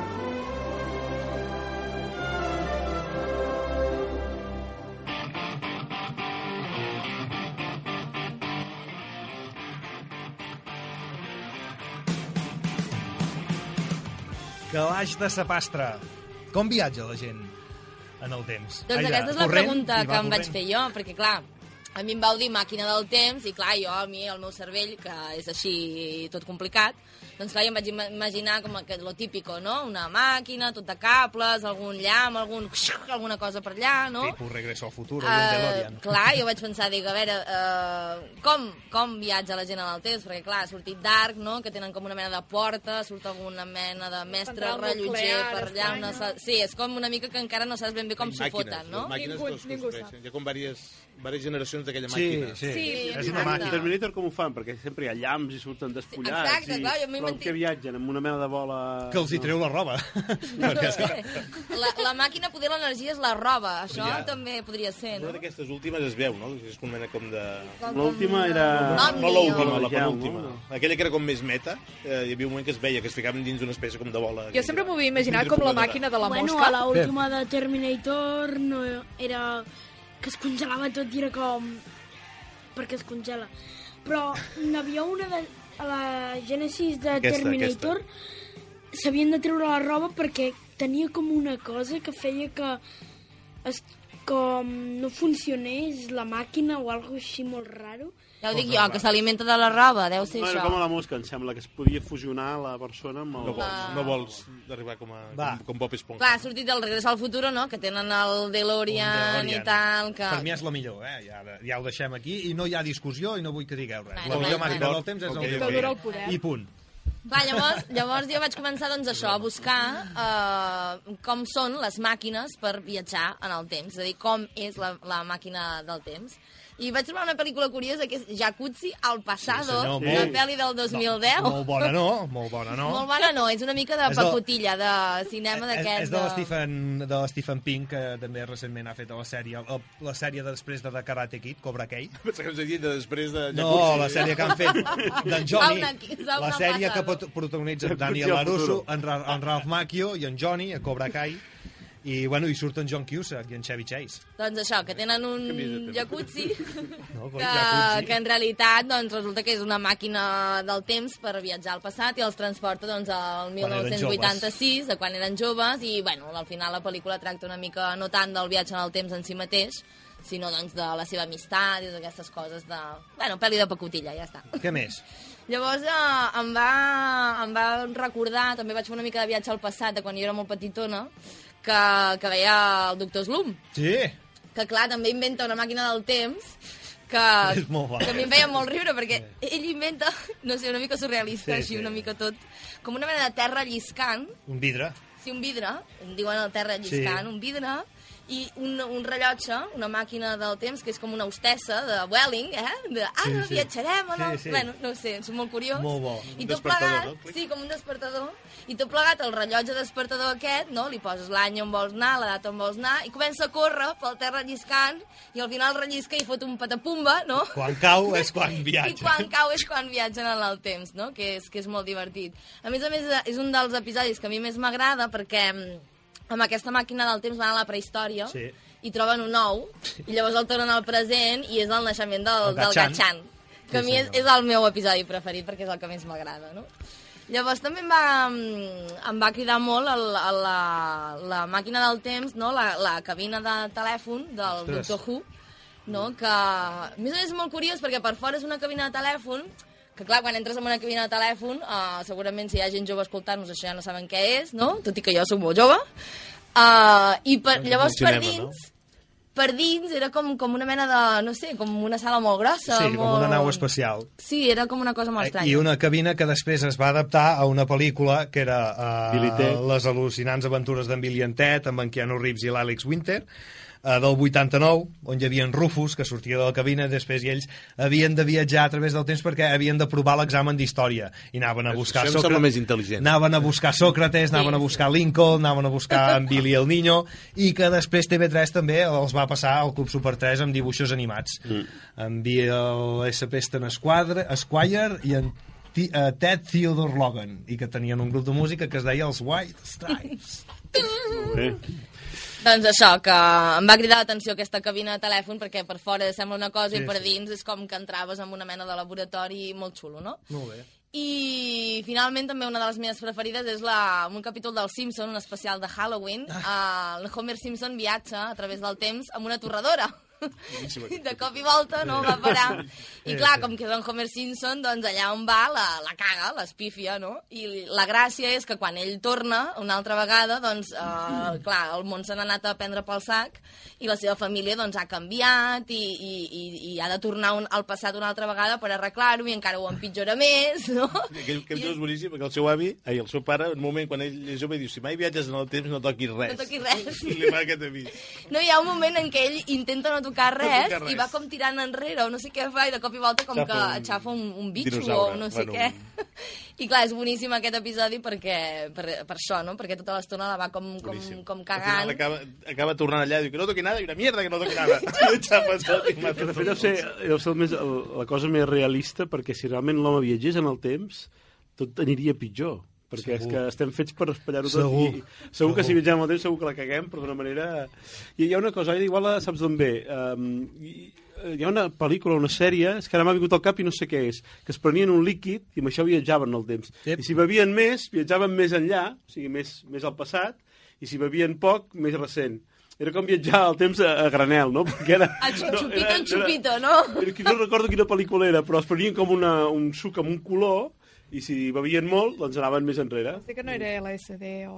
Calaix de sapastre. Com viatja la gent en el temps? Doncs Allà, aquesta és la corrent? pregunta que em vaig fer jo, perquè clar, a mi em vau dir màquina del temps i clar, jo, a mi, el meu cervell, que és així tot complicat, doncs clar, jo em vaig ima- imaginar com que lo típico, no? Una màquina, tot de cables, algun llamp, algun... alguna cosa per allà, no? Tipus Regreso al futuro, Eh, uh, un DeLorean. clar, jo *laughs* vaig pensar, dic, a veure, uh, com, com viatja la gent en el temps? Perquè, clar, ha sortit Dark, no?, que tenen com una mena de porta, surt alguna mena de mestre Central rellotger nuclear, per allà. Una... sa- Sí, és com una mica que encara no saps ben bé com s'ho foten, no? Les màquines Ningú- ningú construeixen. Hi ha com diverses, diverses generacions d'aquella Sí, màquina. sí. Sí, és una màquina. Terminator com ho fan? Perquè sempre hi ha llamps i surten despullats. Exacte, i... clar, jo m'he Però mentit. que viatgen amb una mena de bola... Que els hi treu la roba. *laughs* No sé. La, la màquina, poder l'energia és la roba. Això Ja. també podria ser, no? Una d'aquestes últimes es veu, no? És com una mena com de... L'última era... Omni, No l'última, la penúltima. no? Aquella que era com més meta, eh, hi havia un moment que es veia que es ficaven dins una espècie com de bola. Jo sempre m'ho havia imaginat com la màquina de la bueno, mosca. a la última de Terminator no era que es congelava tot i era com perquè es congela. Però n'hi havia una de, a la Genesis de Aquesta, Terminator s'havien de treure la roba perquè tenia com una cosa que feia que es, com no funcionés la màquina o alguna així molt raro Ja ho dic jo, que s'alimenta de la roba, deu ser No, això. com a la mosca, em sembla, que es podia fusionar la persona amb el... No vols, no vols arribar com, a, Va. com, com Bob Esponja. Clar, ha sortit del Regreso al Futuro, no?, que tenen el DeLorean, Un i DeLorean. tal, que... Per mi és la millor, eh? Ja, ja ho deixem aquí i no hi ha discussió i no vull que digueu res. Bueno, la millor màquina del temps és Ok, el. DeLorean. El poder. I punt. Clar, llavors, llavors jo vaig començar, doncs, això, a buscar eh, com són les màquines per viatjar en el temps, és a dir, com és la, la màquina del temps. I vaig trobar una pel·lícula curiosa que és Jacuzzi al Passado, Sí, senyor, una pel·li del 2010. No, molt bona no, molt bona no. Molt bona no, és una mica de És pacotilla, de cinema És, d'aquest. és de l'Stephen de l'Stephen Pink, que també recentment ha fet la sèrie, la, la sèrie de després de The Karate Kid, Cobra Kai. *laughs* Pensava que havia dit de després de... No, la sèrie que han fet d'en *laughs* Johnny, la sèrie que protagonitza Daniel Jacuzzi Larusso, en, Ra en Ralph Macchio i en Johnny, a Cobra Kai, i, bueno, hi surten John Cusack i en Chevy Chase. Doncs això, que tenen un jacuzzi No, que, jacuzzi. que en realitat doncs, resulta que és una màquina del temps per viatjar al passat i els transporta doncs, al Quan eren 1986, de quan eren joves, i bueno, al final la pel·lícula tracta una mica no tant del viatge en el temps en si mateix, sinó doncs, de la seva amistat i d'aquestes coses de... Bueno, pel·li de pacotilla, ja està. Què més? Llavors eh, em, va, em va recordar, també vaig fer una mica de viatge al passat, de quan jo era molt petitona, que, que veia el doctor Slum Sí, que clar, també inventa una màquina del temps que, *laughs* que a mi em feia molt riure perquè ell inventa, *laughs* no sé, una mica surrealista, Sí, així, sí. una mica tot, com una mena de terra lliscant, un vidre. sí, un vidre, en diuen el terra lliscant, Sí. un vidre, i un, un rellotge, una màquina del temps, que és com una hostessa de Welling, eh? De, ah, Sí, sí, viatjarem, o no? Sí, sí. Bueno, no sé, és molt curiós. Molt bo. I Un tot plegat, no? sí, com un despertador, i tot plegat, el rellotge despertador aquest, no? Li poses l'any on vols anar, la data on vols anar, i comença a córrer pel terra lliscant, i al final rellisca i fot un patapumba, no? Quan cau és *laughs* quan I viatja. quan cau és quan viatgen en el temps, no? Que és, que és molt divertit. A més a més, és un dels episodis que a mi més m'agrada perquè mm, amb aquesta màquina del temps van a la prehistòria Sí. i troben un ou, i llavors el tornen al present i és el naixement del, El del. Gatchan, que Sí, a mi és, és el meu episodi preferit perquè és el que més m'agrada, no? Llavors també em va, em va cridar molt el, el, la, la màquina del temps, no? la, la cabina de telèfon del Ostres. Doctor Who, no? que a més és molt curiós perquè per fora és una cabina de telèfon que clar, quan entres en una cabina de telèfon uh, segurament si hi ha gent jove escoltant-nos això ja no saben què és, no? tot i que jo soc molt jove uh, i per, Com llavors un per cinema, dins per dins era com, com una mena de, no sé, com una sala molt grossa. Sí, com molt... una nau espacial. Sí, era com una cosa molt estranya. I una cabina que després es va adaptar a una pel·lícula que era uh. Les al·lucinants aventures d'en Billy and Ted, amb en Keanu Reeves i l'Àlex Winter, eh, del 89, on hi havia en Rufus, que sortia de la cabina, després i ells havien de viatjar a través del temps perquè havien de provar l'examen d'història. I anaven a buscar Això sembla més intel·ligent. Anaven a buscar Sòcrates, anaven a buscar Lincoln, anaven a buscar en Billy el Niño, i que després TV3 també els va passar al Club Super 3 amb dibuixos animats. Mm. En Bill S.P. Stan Squadre, Squire i en uh, Ted Theodore Logan, i que tenien un grup de música que es deia els White Stripes. Bé. Doncs això, que em va cridar l'atenció aquesta cabina de telèfon perquè per fora sembla una cosa Sí, i per sí. dins és com que entraves en una mena de laboratori molt xulo, no? Molt bé. I finalment també una de les meves preferides és la, un capítol del Simpson, un especial de Halloween. Ah. Uh, el Homer Simpson viatja a través del temps amb una torradora. De cop i volta no va parar. I clar, com que en Homer Simpson, doncs allà on va la, la caga, l'espífia, no? I la gràcia és que quan ell torna una altra vegada, doncs, eh, *clears throat* clar, el món se n'ha anat a prendre pel sac i la seva família doncs, ha canviat i, i, i, i ha de tornar un, al passat una altra vegada per arreglar-ho i encara ho empitjora més, no? Aquell, aquell és boníssim, perquè el seu avi, ai, el seu pare, en un moment, quan ell és jove, diu, si mai viatges en el temps, no toquis res. No toquis res. *laughs* I li fa aquest avís. No, hi ha un moment en què ell intenta no tocar res, tocar res. i va com tirant enrere o no sé què fa i de cop i volta com Xafa que un aixafa un, un bitxo dinosaure. o no sé Bueno, què. I clar, és boníssim aquest episodi perquè, per, per això, no? Perquè tota l'estona la va com, com, com cagant. acaba, acaba tornant allà i diu que no toqui nada, i una mierda que no toqui nada. I xapa tot i mata de fet deu ser, deu ser el més, el, la cosa més realista perquè si realment l'home viatgés en el temps tot aniria pitjor perquè és Segur. que estem fets per espatllar-ho tot Segur. i segur que Segur. si viatgem en el temps segur que la caguem però d'una manera... I hi ha una cosa, igual la saps d'on ve um, hi, hi ha una pel·lícula, una sèrie és que ara m'ha vingut al cap i no sé què és que es prenien un líquid i amb això viatjaven en el temps Yep. i si bevien més, viatjaven més enllà o sigui, més, més al passat i si bevien poc, més recent era com viatjar al temps a, a granel, no? Perquè era, *laughs* El xu- xupito, era- en xupito, no? era, que no recordo quina pel·lícula era, però es prenien com una, un suc amb un color i si bevien molt, doncs anaven més enrere. Sé que no era LSD o...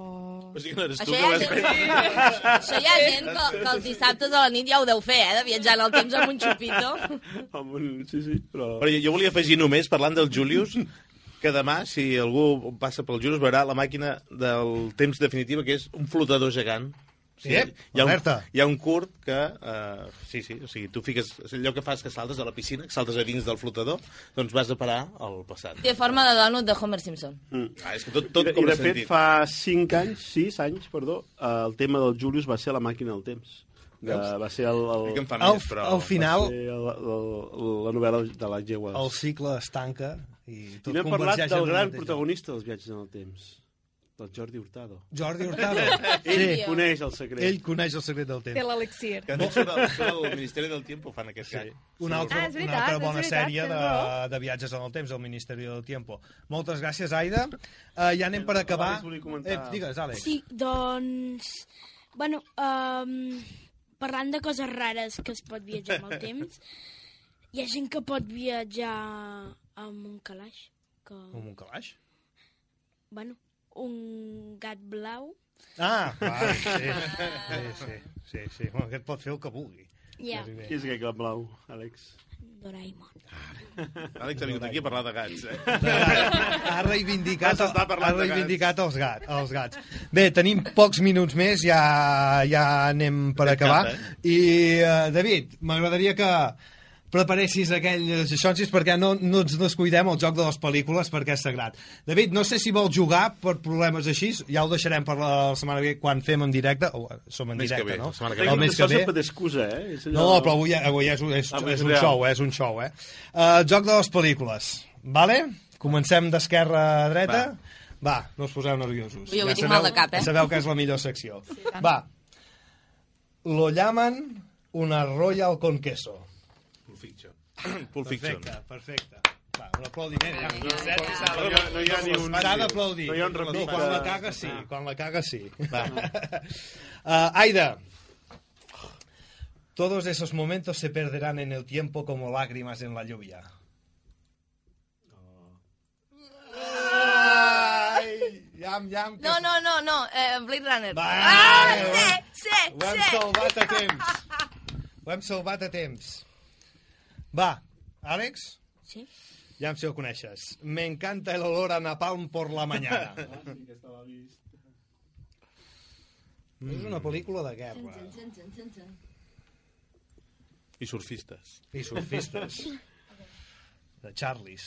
O sigui que no eres tu Això que hi ha vas gent, això hi ha gent que, que els dissabtes a la nit ja ho deu fer, eh, de viatjar en el temps amb un xupito. Amb un... Sí, sí, però... Però jo, jo volia afegir només, parlant del Julius, que demà, si algú passa pel Julius, veurà la màquina del temps definitiva, que és un flotador gegant. Ep, hi, ha un, hi ha un curt que... Uh, sí, sí, o sigui, tu fiques... Allò que fas que saltes a la piscina, que saltes a dins del flotador, doncs vas a parar al passat. Té forma de donut de Homer Simpson. Mm. Ah, és que tot, tot I, de- com I de fet, sentit. fa 5 anys, 6 anys, perdó, eh, el tema del Julius va ser la màquina del temps. De, Veus? va ser el... el... Sí que em fa Al, més, però... al final, el, el, la novel·la de l'H.G. Wells. el cicle es tanca i tot I n'hem parlat del gran protagonista dels viatges en el temps, del Jordi Hurtado. Jordi *laughs* Hurtado. Ell Sí. coneix el secret. Ell coneix el secret del Té temps. l'elixir. Que no surt el, surt el Ministeri del Tiempo, fan aquest sí. Una altra, Ah, veritat, una altra bona veritat, sèrie de, de viatges en el temps, el Ministeri del Tiempo. Moltes gràcies, Aida. Uh, ja anem per acabar. Volia comentar. Eh, digues, Àlex. Sí, doncs... Bueno, um, parlant de coses rares que es pot viatjar amb el *laughs* temps, hi ha gent que pot viatjar amb un calaix. Que, Com un calaix? bueno, un gat blau. Ah, clar, sí, sí, sí, sí, sí. Bueno, aquest pot fer el que vulgui. Ja. Qui és aquest gat blau, Àlex? Doraemon. Àlex ha vingut aquí a parlar de gats, eh? Ha reivindicat, ha gats. reivindicat els, gat, els gats. Bé, tenim pocs minuts més, ja, ja anem per acabar. eh? I, uh, David, m'agradaria que preparessis aquells xonsis perquè no, no ens descuidem el joc de les pel·lícules perquè és sagrat. David, no sé si vol jugar per problemes així, ja ho deixarem per la setmana que ve quan fem en directe, o eh, som en directe, ve, no? la setmana que ve. El això que ve. d'excusa, eh? Allò- No, però avui, avui és, és, Avui és és un show, eh? és un show, eh? Uh, joc de les pel·lícules, vale? Comencem d'esquerra a dreta. Va. no us poseu nerviosos. Ui, avui tinc mal de cap, eh? Ja sabeu que és la millor secció. Va. Lo llaman una Royal con queso. Pulp Fiction. Perfecte, perfecte. Va, un aplaudiment. Ja, no, No, no, no hi ha ni un... S'ha d'aplaudir. No hi ha un No, repic quan la caga sí, quan la caga sí. Va. *laughs* Uh, Aida. Todos esos momentos se perderán en el tiempo como lágrimas en la lluvia. Ai, Llam, llam, que... No, no, no, no, eh, Blade Runner. Va, ah, eh, sí, sí, Ho hem sí. salvat a temps. *laughs* Ho hem salvat a temps. Va, Àlex? Sí. Ja em sé ho coneixes. Me encanta el olor a napalm por la mañana. *laughs* És una pel·lícula de guerra. I surfistes. I surfistes. *laughs* De Charlies.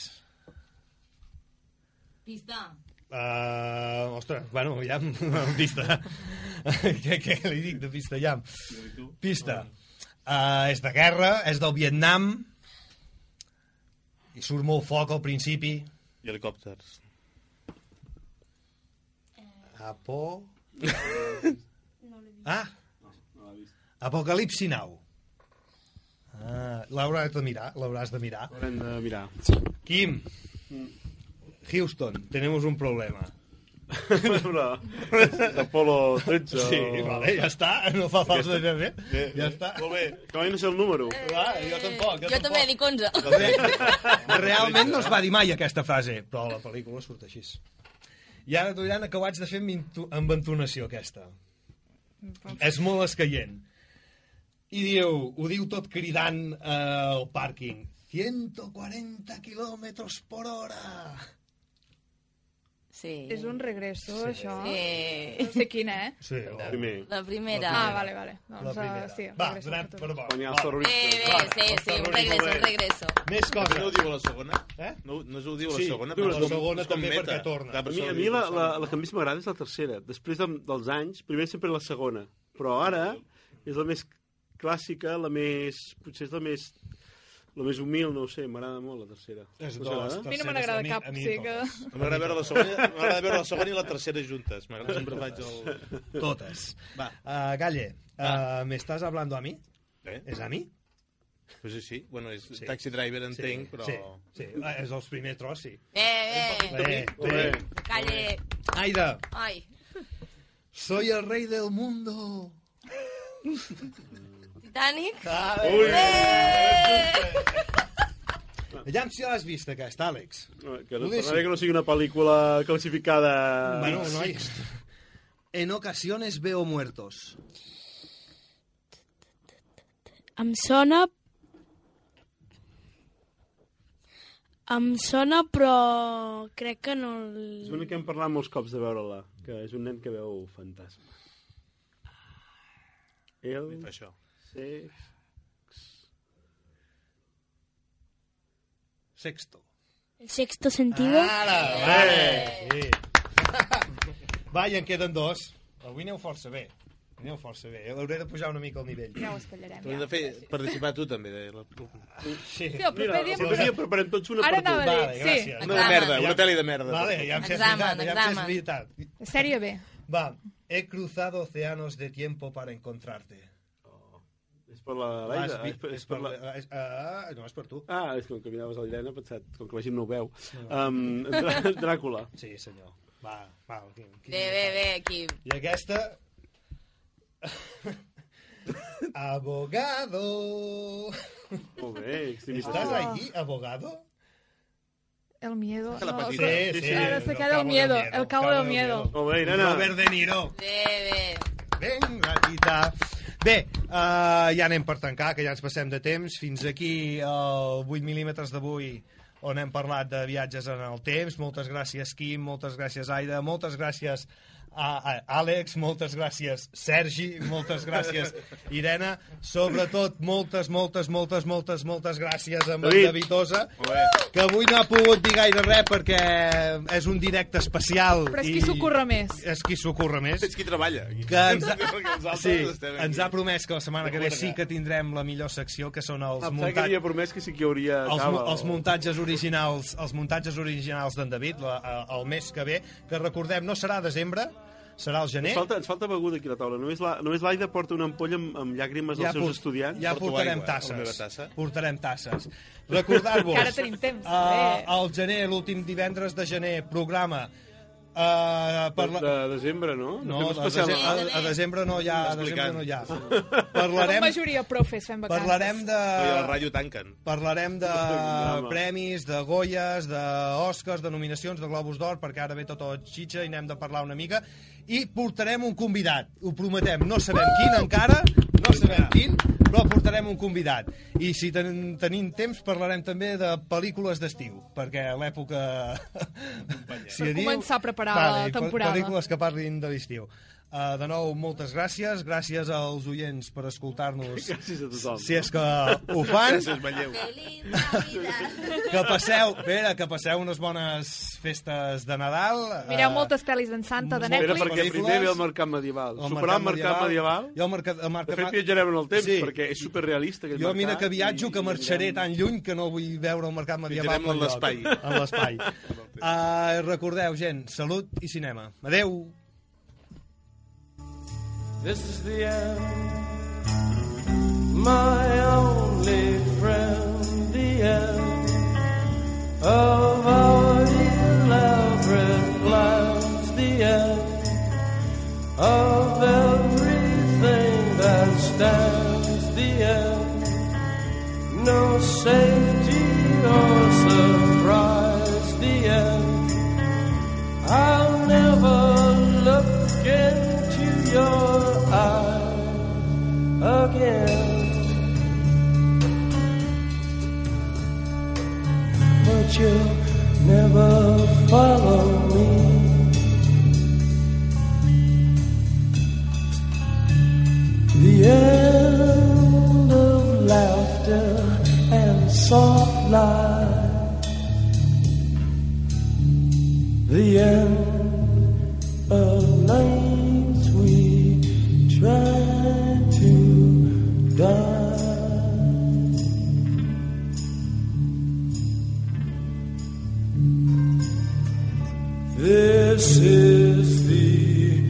Pista. Uh, ostres, bueno, ja amb *laughs* pista. què, què li dic de pista ja? Pista. Uh, és de guerra, és del Vietnam, i surt molt foc al principi. I helicòpters. Apo... ah, Apocalipsi Now. Ah, l'hauràs de mirar, l'hauràs de mirar. Haurem de mirar. Quim, Houston, tenemos un problema. Però, Apolo 13. Sí, vale, ja està, no fa falta de més. Bé, Ja està. Molt bé, que mai no sé el número. Va, jo tampoc. Jo també dic 11. *laughs* Realment no es va dir mai aquesta frase, però la pel·lícula surt així. I ara t'ho diran que ho haig de fer amb, entonació, aquesta. És molt escaient. I diu, ho diu tot cridant eh, al pàrquing. 140 kilòmetres per hora. Sí. És un regreso, Sí. això. Sí. No sé quina, eh? Sí, El primer. La primera. Ah, vale, vale. La Doncs, primera. uh, sí, Va, regreso donem per per tu. bo. Quan hi ha els Va. terroristes. Bé, bé, sí, sí, un regreso, un regreso. Més No coses. ho diu la segona? Eh? No, no ho diu la Sí, segona? diu la però segona també perquè torna. Clar, per A mi, a mi la, la, la que més m'agrada és la tercera. Després de, dels anys, primer sempre la segona. Però ara és la més clàssica, la més... Potser és la més... La més humil, no ho sé, m'agrada molt la tercera. És t'agrada? les A mi no me n'agrada A mi- cap, a mi sí que... M'agrada veure la segona, m'agrada veure la segona i la tercera juntes. M'agrada, sempre faig el... Totes. Va. Uh, Galle, uh, ¿me estás hablando a mí? Eh? ¿Es a mí? Pues sí, sí. Bueno, és Sí. taxi driver, entenc, però... Sí, sí. Ah, és els primers tros, sí. Eh, eh. Molt bé. bé. Calle. Aida, Ai. soy el rey del mundo. *laughs* Titanic. Ui! Aviam si l'has vist, aquesta, Àlex. No, Que no, bé que no sigui una pel·lícula classificada... Bueno, noi. En ocasiones veo muertos. Em sona... Em sona, però crec que no... És una que hem parlat molts cops de veure-la, que és un nen que veu fantasmes. El... Això. Sex... Sexto. el sexto sentido. Ara, vale. Sí. *laughs* Va, i en queden dos. Avui aneu força bé. Aneu força bé. Hauré de pujar una mica el nivell. Ja ho hem Ja. de fer participar tu també. De la... Sí. Sí, el proper dia... el proper dia preparem tots una Ara per tu. anava a dir, Vale, sí. gràcies. Una de merda, una pel·li de merda. Vale, ja em sé Examen, veritat, ja em sé examen. veritat. Sèrie B. Va, he cruzado océanos de tiempo para encontrarte. És per la Laida? vi- És per, és per la... és, ah, no, és per tu. Ah, és com que miraves a l'Irene, he pensat, com que la gent no ho veu. Um, Drà- *laughs* Dràcula. Sí, senyor. Va, va. Qui, qui... Bé, bé, bé, aquí. I aquesta... *laughs* Abogado. Molt bé, extremista. ¿Estás allí, abogado? El miedo. No, petita. que- Sí, sí. Ahora se queda el miedo, el cabo del miedo. Molt bé, Irene. Robert De Niro. Bé, bé. Ben, gatita. Bé, uh, ja anem per tancar, que ja ens passem de temps. Fins aquí el 8 mil·límetres d'avui on hem parlat de viatges en el temps. Moltes gràcies, Quim, moltes gràcies, Aida, moltes gràcies a, a Àlex, moltes gràcies, Sergi, moltes gràcies, Irene, sobretot moltes, moltes, moltes, moltes, moltes gràcies a en David. David Osa, que avui no ha pogut dir gaire res perquè és un directe especial. Però és qui s'ho curra més. És qui s'ho curra més És qui treballa. Aquí. que ens *laughs* ha, Perquè els altres sí, ens ha promès que la setmana que ve sí que tindrem la millor secció, que són els, Ah, pensava que muntat, havia promès que sí que hi hauria els, els muntatges originals els muntatges originals d'en David la, el mes que ve, que recordem no serà desembre, serà al gener Ens falta, ens falta beguda aquí a la taula. Només la- només l'Aida porta una ampolla amb, amb llàgrimes dels seus port- estudiants. ja Porto portarem aigua, la meva tasses tassa. portarem tasses recordar-vos Que ara tenim temps, uh, bé. al gener, l'últim divendres de gener programa uh, per la... De desembre, no? No, fem a, especial. desembre, a, a desembre no hi ha, a desembre no hi ha. Parlarem, majoria profes fent vacances. parlarem de... No, I a la ràdio tanquen. Parlarem de *laughs* premis, de Goyes, d'Oscars, de nominacions, de Globus d'Or, perquè ara ve tot el xitxa i n'hem de parlar una mica. I portarem un convidat, ho prometem. No sabem quin encara, no sabem quin, però portarem un convidat. I si ten, tenim temps parlarem també de pel·lícules d'estiu, perquè a l'època... *laughs* si Per diu- començar a preparar la pel- temporada. Pel·lícules que parlin de l'estiu. Uh, de nou, moltes gràcies. Gràcies als oients per escoltar-nos. *laughs* Gràcies a tothom. Si és que ho fan. Gràcies, Manlleu. Que passeu, Pere, que passeu unes bones festes de Nadal. Mireu Eh, moltes pel·lis d'en Santa de Netflix. perquè primer ve el mercat medieval. Superar el mercat medieval. Jo el mercat, el mercat De fet, viatjarem en el temps, Sí. perquè és superrealista aquest Jo, mira que viatjo, que i- marxaré tan lluny que no vull veure el mercat medieval Viatjarem *laughs* en l'espai. En l'espai. uh, recordeu, gent, salut i cinema. Adeu. This is the end, my only friend, the end of our elaborate plans, the end of everything that stands, the end, no safety or surprise, the end. I'll never look into your eyes again. But you'll never follow me. The end soft light. The end of nights we try to die. This is the